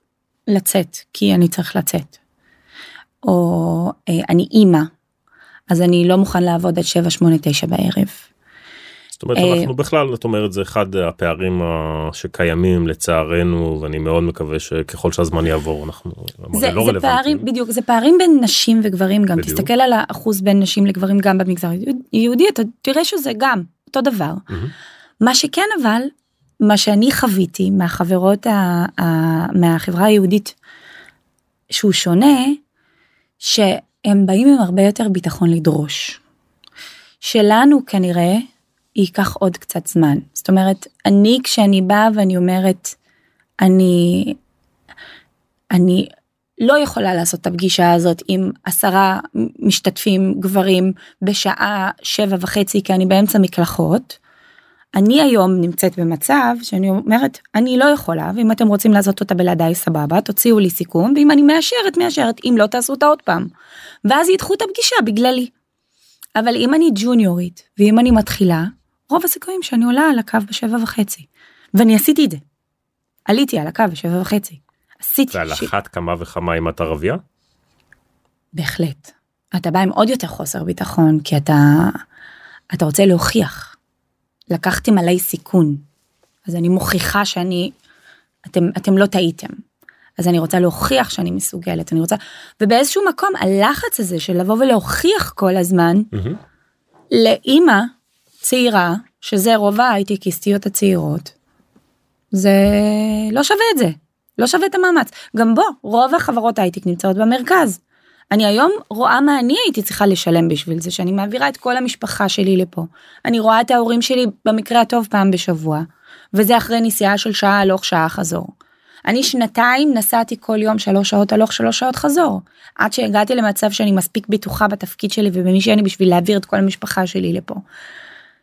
לצאת, כי אני צריך לצאת. או אה, אני אימא, אז אני לא מוכן לעבוד עד 7, 8, 9 בערב. זאת אומרת אה, אנחנו בכלל את אומרת זה אחד הפערים שקיימים לצערנו ואני מאוד מקווה שככל שהזמן יעבור אנחנו זה, לא זה. פערים בדיוק זה פערים בין נשים וגברים גם בדיוק. תסתכל על האחוז בין נשים לגברים גם במגזר היהודי אתה תראה שזה גם אותו דבר מהמם. מה שכן אבל מה שאני חוויתי מהחברות ה, ה, מהחברה היהודית שהוא שונה שהם באים עם הרבה יותר ביטחון לדרוש. שלנו כנראה ייקח עוד קצת זמן זאת אומרת אני כשאני באה ואני אומרת אני אני לא יכולה לעשות את הפגישה הזאת עם עשרה משתתפים גברים בשעה שבע וחצי כי אני באמצע מקלחות. אני היום נמצאת במצב שאני אומרת אני לא יכולה ואם אתם רוצים לעשות אותה בלעדיי סבבה תוציאו לי סיכום ואם אני מאשרת מאשרת אם לא תעשו אותה עוד פעם. ואז ידחו את הפגישה בגללי. אבל אם אני ג'וניורית ואם אני מתחילה רוב הסיכויים שאני עולה על הקו בשבע וחצי. ואני עשיתי את זה. עליתי על הקו בשבע וחצי. עשיתי. ועל ש- אחת כמה וכמה אם את ערבייה? בהחלט. אתה בא עם עוד יותר חוסר ביטחון כי אתה אתה רוצה להוכיח. לקחתם עליי סיכון. אז אני מוכיחה שאני אתם אתם לא טעיתם. אז אני רוצה להוכיח שאני מסוגלת אני רוצה ובאיזשהו מקום הלחץ הזה של לבוא ולהוכיח כל הזמן מהמם. לאימא צעירה שזה רוב ההייטקיסטיות הצעירות זה לא שווה את זה לא שווה את המאמץ גם בו רוב החברות הייטק נמצאות במרכז. אני היום רואה מה אני הייתי צריכה לשלם בשביל זה שאני מעבירה את כל המשפחה שלי לפה אני רואה את ההורים שלי במקרה הטוב פעם בשבוע וזה אחרי נסיעה של שעה הלוך שעה חזור. אני שנתיים נסעתי כל יום שלוש שעות הלוך שלוש שעות חזור עד שהגעתי למצב שאני מספיק בטוחה בתפקיד שלי ובמי שאני בשביל להעביר את כל המשפחה שלי לפה.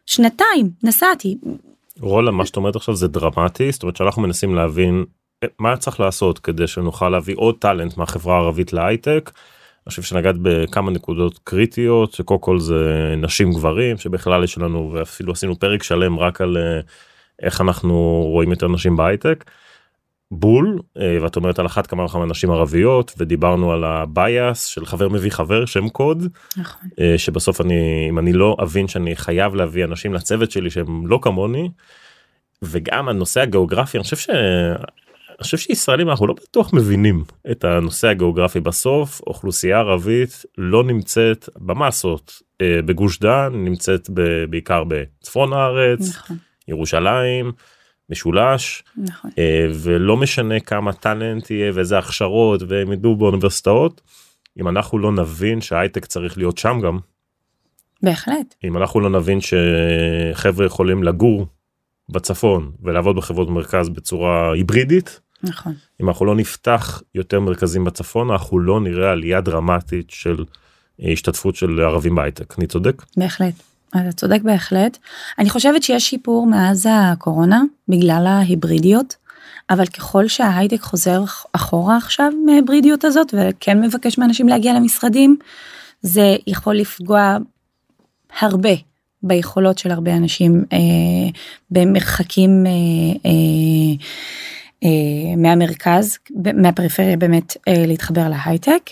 שנתיים נסעתי רולה מה שאת אומרת עכשיו זה דרמטי זאת אומרת שאנחנו מנסים להבין אה, מה צריך לעשות כדי שנוכל להביא עוד טאלנט מהחברה הערבית להייטק. אני חושב שנגעת בכמה נקודות קריטיות שקודם כל זה נשים גברים שבכלל יש לנו ואפילו עשינו פרק שלם רק על אה, איך אנחנו רואים יותר נשים בהייטק. בול אה, ואת אומרת על אחת כמה וכמה נשים ערביות ודיברנו על ה bias של חבר מביא חבר שם קוד נכון. אה, שבסוף אני אם אני לא אבין שאני חייב להביא אנשים לצוות שלי שהם לא כמוני. וגם הנושא הגיאוגרפי אני חושב ש... אני חושב שישראלים אנחנו לא בטוח מבינים את הנושא הגיאוגרפי. בסוף אוכלוסייה ערבית לא נמצאת במסות. אה, בגוש דן נמצאת ב- בעיקר בצפון הארץ נכון. ירושלים משולש. נכון. אה, ולא משנה כמה טאלנט יהיה ואיזה הכשרות והם ידעו באוניברסיטאות אם אנחנו לא נבין שההייטק צריך להיות שם גם בהחלט. אם אנחנו לא נבין שחבר'ה יכולים לגור בצפון ולעבוד בחברות מרכז בצורה היברידית נכון אם אנחנו לא נפתח יותר מרכזים בצפון אנחנו לא נראה עלייה דרמטית של אה, השתתפות של ערבים בהייטק אני צודק בהחלט. אתה צודק בהחלט. אני חושבת שיש שיפור מאז הקורונה בגלל ההיברידיות, אבל ככל שההייטק חוזר אחורה עכשיו מההיברידיות הזאת וכן מבקש מאנשים להגיע למשרדים, זה יכול לפגוע הרבה ביכולות של הרבה אנשים אה, במרחקים אה, אה, אה, מהמרכז, ב- מהפריפריה באמת אה, להתחבר להייטק.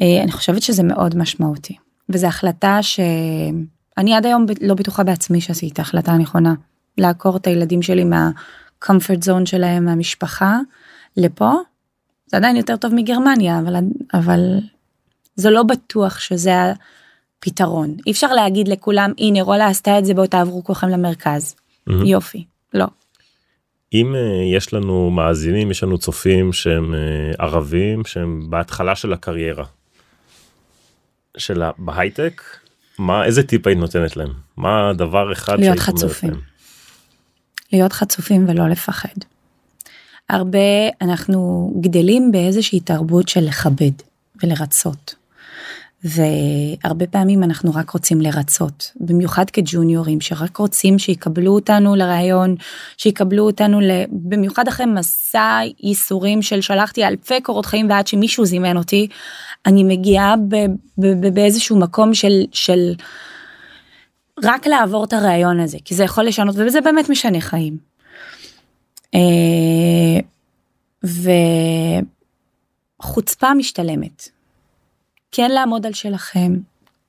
אה, אני חושבת שזה מאוד משמעותי וזו החלטה שאני עד היום לא בטוחה בעצמי שעשיתי את ההחלטה הנכונה לעקור את הילדים שלי מהcomfort zone שלהם מהמשפחה לפה. זה עדיין יותר טוב מגרמניה אבל אבל זה לא בטוח שזה הפתרון אי אפשר להגיד לכולם הנה רולה עשתה את זה בואו תעברו כולכם למרכז מהמם. יופי לא אם אה, יש לנו מאזינים יש לנו צופים שהם אה, ערבים שהם בהתחלה של הקריירה. של בהייטק מה איזה טיפ היית נותנת להם מה הדבר אחד להיות חצופים. להיות חצופים ולא לפחד. הרבה אנחנו גדלים באיזושהי תרבות של לכבד ולרצות. והרבה פעמים אנחנו רק רוצים לרצות, במיוחד כג'וניורים שרק רוצים שיקבלו אותנו לראיון, שיקבלו אותנו ל... במיוחד אחרי מסע ייסורים של שלחתי אלפי קורות חיים ועד שמישהו זימן אותי, אני מגיעה ב... ב... ב... באיזשהו מקום של... של... רק לעבור את הראיון הזה, כי זה יכול לשנות, וזה באמת משנה חיים. אה, וחוצפה משתלמת. כן לעמוד על שלכם,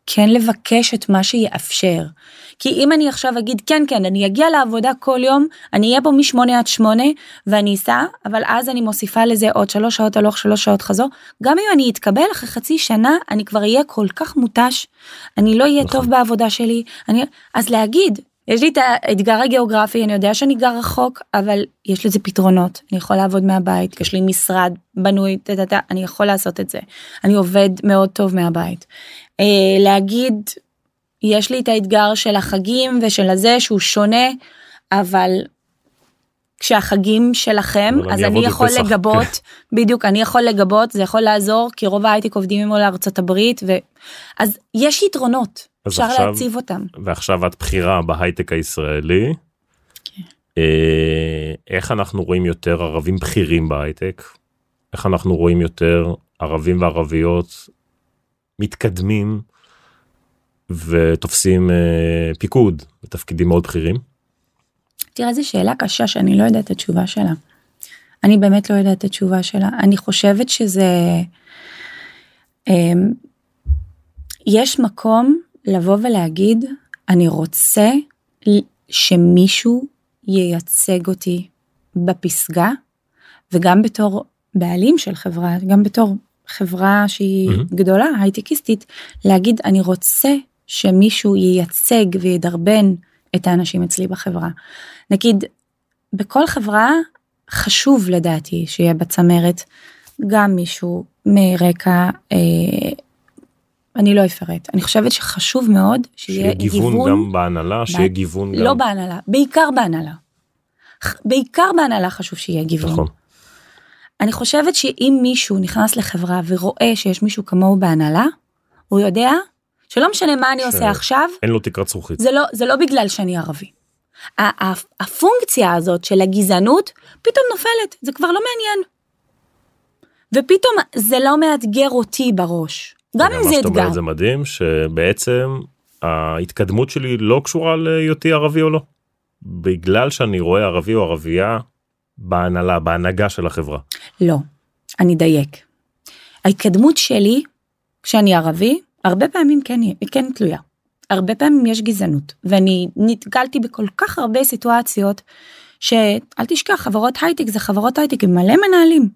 כן לבקש את מה שיאפשר. כי אם אני עכשיו אגיד כן כן אני אגיע לעבודה כל יום אני אהיה פה משמונה עד שמונה ואני אסע אבל אז אני מוסיפה לזה עוד שלוש שעות הלוך שלוש שעות חזור גם אם אני אתקבל אחרי חצי שנה אני כבר אהיה כל כך מותש אני לא אהיה נכון. טוב בעבודה שלי אני אז להגיד יש לי את האתגר הגיאוגרפי אני יודע שאני גר רחוק אבל יש לזה פתרונות אני יכול לעבוד מהבית יש לי משרד בנוי תדדה, אני יכול לעשות את זה אני עובד מאוד טוב מהבית. אה, להגיד יש לי את האתגר של החגים ושל הזה שהוא שונה אבל כשהחגים שלכם אז אני, אני יכול פסח, לגבות כן. בדיוק אני יכול לגבות זה יכול לעזור כי רוב ההייטק עובדים עם ארצות הברית ואז יש יתרונות אפשר עכשיו, להציב אותם. ועכשיו את בחירה בהייטק הישראלי. כן. אה, איך אנחנו רואים יותר ערבים בכירים בהייטק? איך אנחנו רואים יותר ערבים וערביות מתקדמים ותופסים אה, פיקוד בתפקידים מאוד בכירים? תראה זו שאלה קשה שאני לא יודעת את התשובה שלה. אני באמת לא יודעת את התשובה שלה. אני חושבת שזה... אה, יש מקום לבוא ולהגיד אני רוצה שמישהו ייצג אותי בפסגה וגם בתור בעלים של חברה גם בתור חברה שהיא mm-hmm. גדולה הייטקיסטית להגיד אני רוצה שמישהו ייצג וידרבן את האנשים אצלי בחברה. נגיד בכל חברה חשוב לדעתי שיהיה בצמרת גם מישהו מרקע אה, אני לא אפרט אני חושבת שחשוב מאוד שיהיה, שיהיה גיוון, גיוון גם בהנהלה שיהיה גיוון לא גם בהנהלה בעיקר בהנהלה. בעיקר בהנהלה חשוב שיהיה גיוון. נכון. אני חושבת שאם מישהו נכנס לחברה ורואה שיש מישהו כמוהו בהנהלה הוא יודע שלא משנה מה אני עושה עכשיו אין לו תקרת זכוכית זה לא זה לא בגלל שאני ערבי. הפונקציה הזאת של הגזענות פתאום נופלת זה כבר לא מעניין. ופתאום זה לא מאתגר אותי בראש גם אם זה אתגר. זה מדהים שבעצם ההתקדמות שלי לא קשורה להיותי ערבי או לא. בגלל שאני רואה ערבי או ערבייה בהנהלה בהנהגה של החברה. לא, אני דייק. ההתקדמות שלי כשאני ערבי הרבה פעמים כן, כן תלויה. הרבה פעמים יש גזענות ואני נתקלתי בכל כך הרבה סיטואציות שאל תשכח חברות הייטק זה חברות הייטק עם מלא מנהלים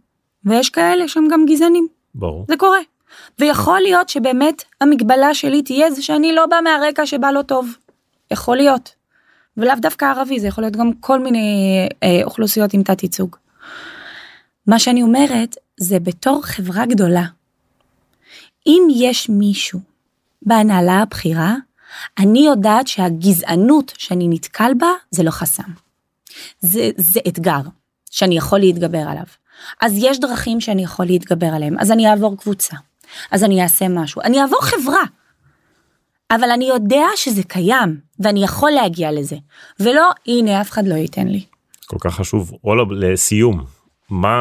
ויש כאלה שהם גם גזענים. ברור. זה קורה. ויכול להיות שבאמת המגבלה שלי תהיה זה שאני לא בא מהרקע שבא לא טוב. יכול להיות. ולאו דווקא ערבי זה יכול להיות גם כל מיני אה, אוכלוסיות עם תת ייצוג. מה שאני אומרת זה בתור חברה גדולה. אם יש מישהו בהנהלה הבכירה אני יודעת שהגזענות שאני נתקל בה זה לא חסם. זה, זה אתגר שאני יכול להתגבר עליו. אז יש דרכים שאני יכול להתגבר עליהם אז אני אעבור קבוצה אז אני אעשה משהו אני אעבור חברה. אבל אני יודע שזה קיים ואני יכול להגיע לזה ולא הנה אף אחד לא ייתן לי. כל כך חשוב אולה לסיום מה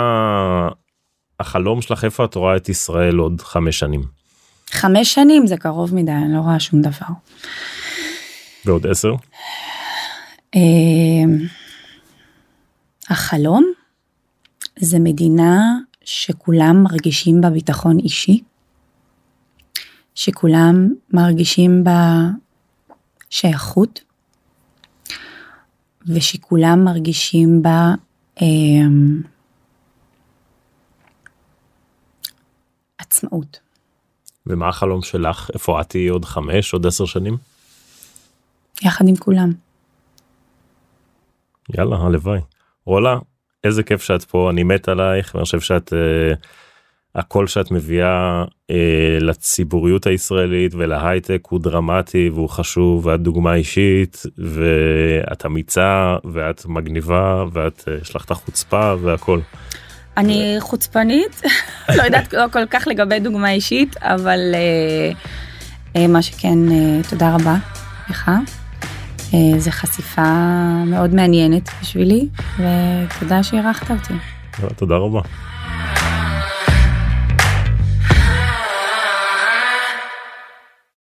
החלום שלך איפה את רואה את ישראל עוד חמש שנים. חמש שנים זה קרוב מדי אני לא רואה שום דבר. ועוד עשר? אמ, החלום זה מדינה שכולם מרגישים בה ביטחון אישי, שכולם מרגישים בה שייכות, ושכולם מרגישים בה אה, עצמאות. ומה החלום שלך? איפה את תהיי עוד חמש, עוד עשר שנים? יחד עם כולם. יאללה, הלוואי. רולה, איזה כיף שאת פה, אני מת עלייך, ואני חושב שאת, אה, הקול שאת מביאה אה, לציבוריות הישראלית ולהייטק הוא דרמטי והוא חשוב, ואת דוגמה אישית, ואת אמיצה, ואת מגניבה, ואת, אה, יש לך את החוצפה והכל. אני חוצפנית, לא יודעת לא כל כך לגבי דוגמה אישית, אבל אה, אה, מה שכן, אה, תודה רבה לך. אה, זו חשיפה מאוד מעניינת בשבילי, ותודה שאירחת אותי. תודה רבה.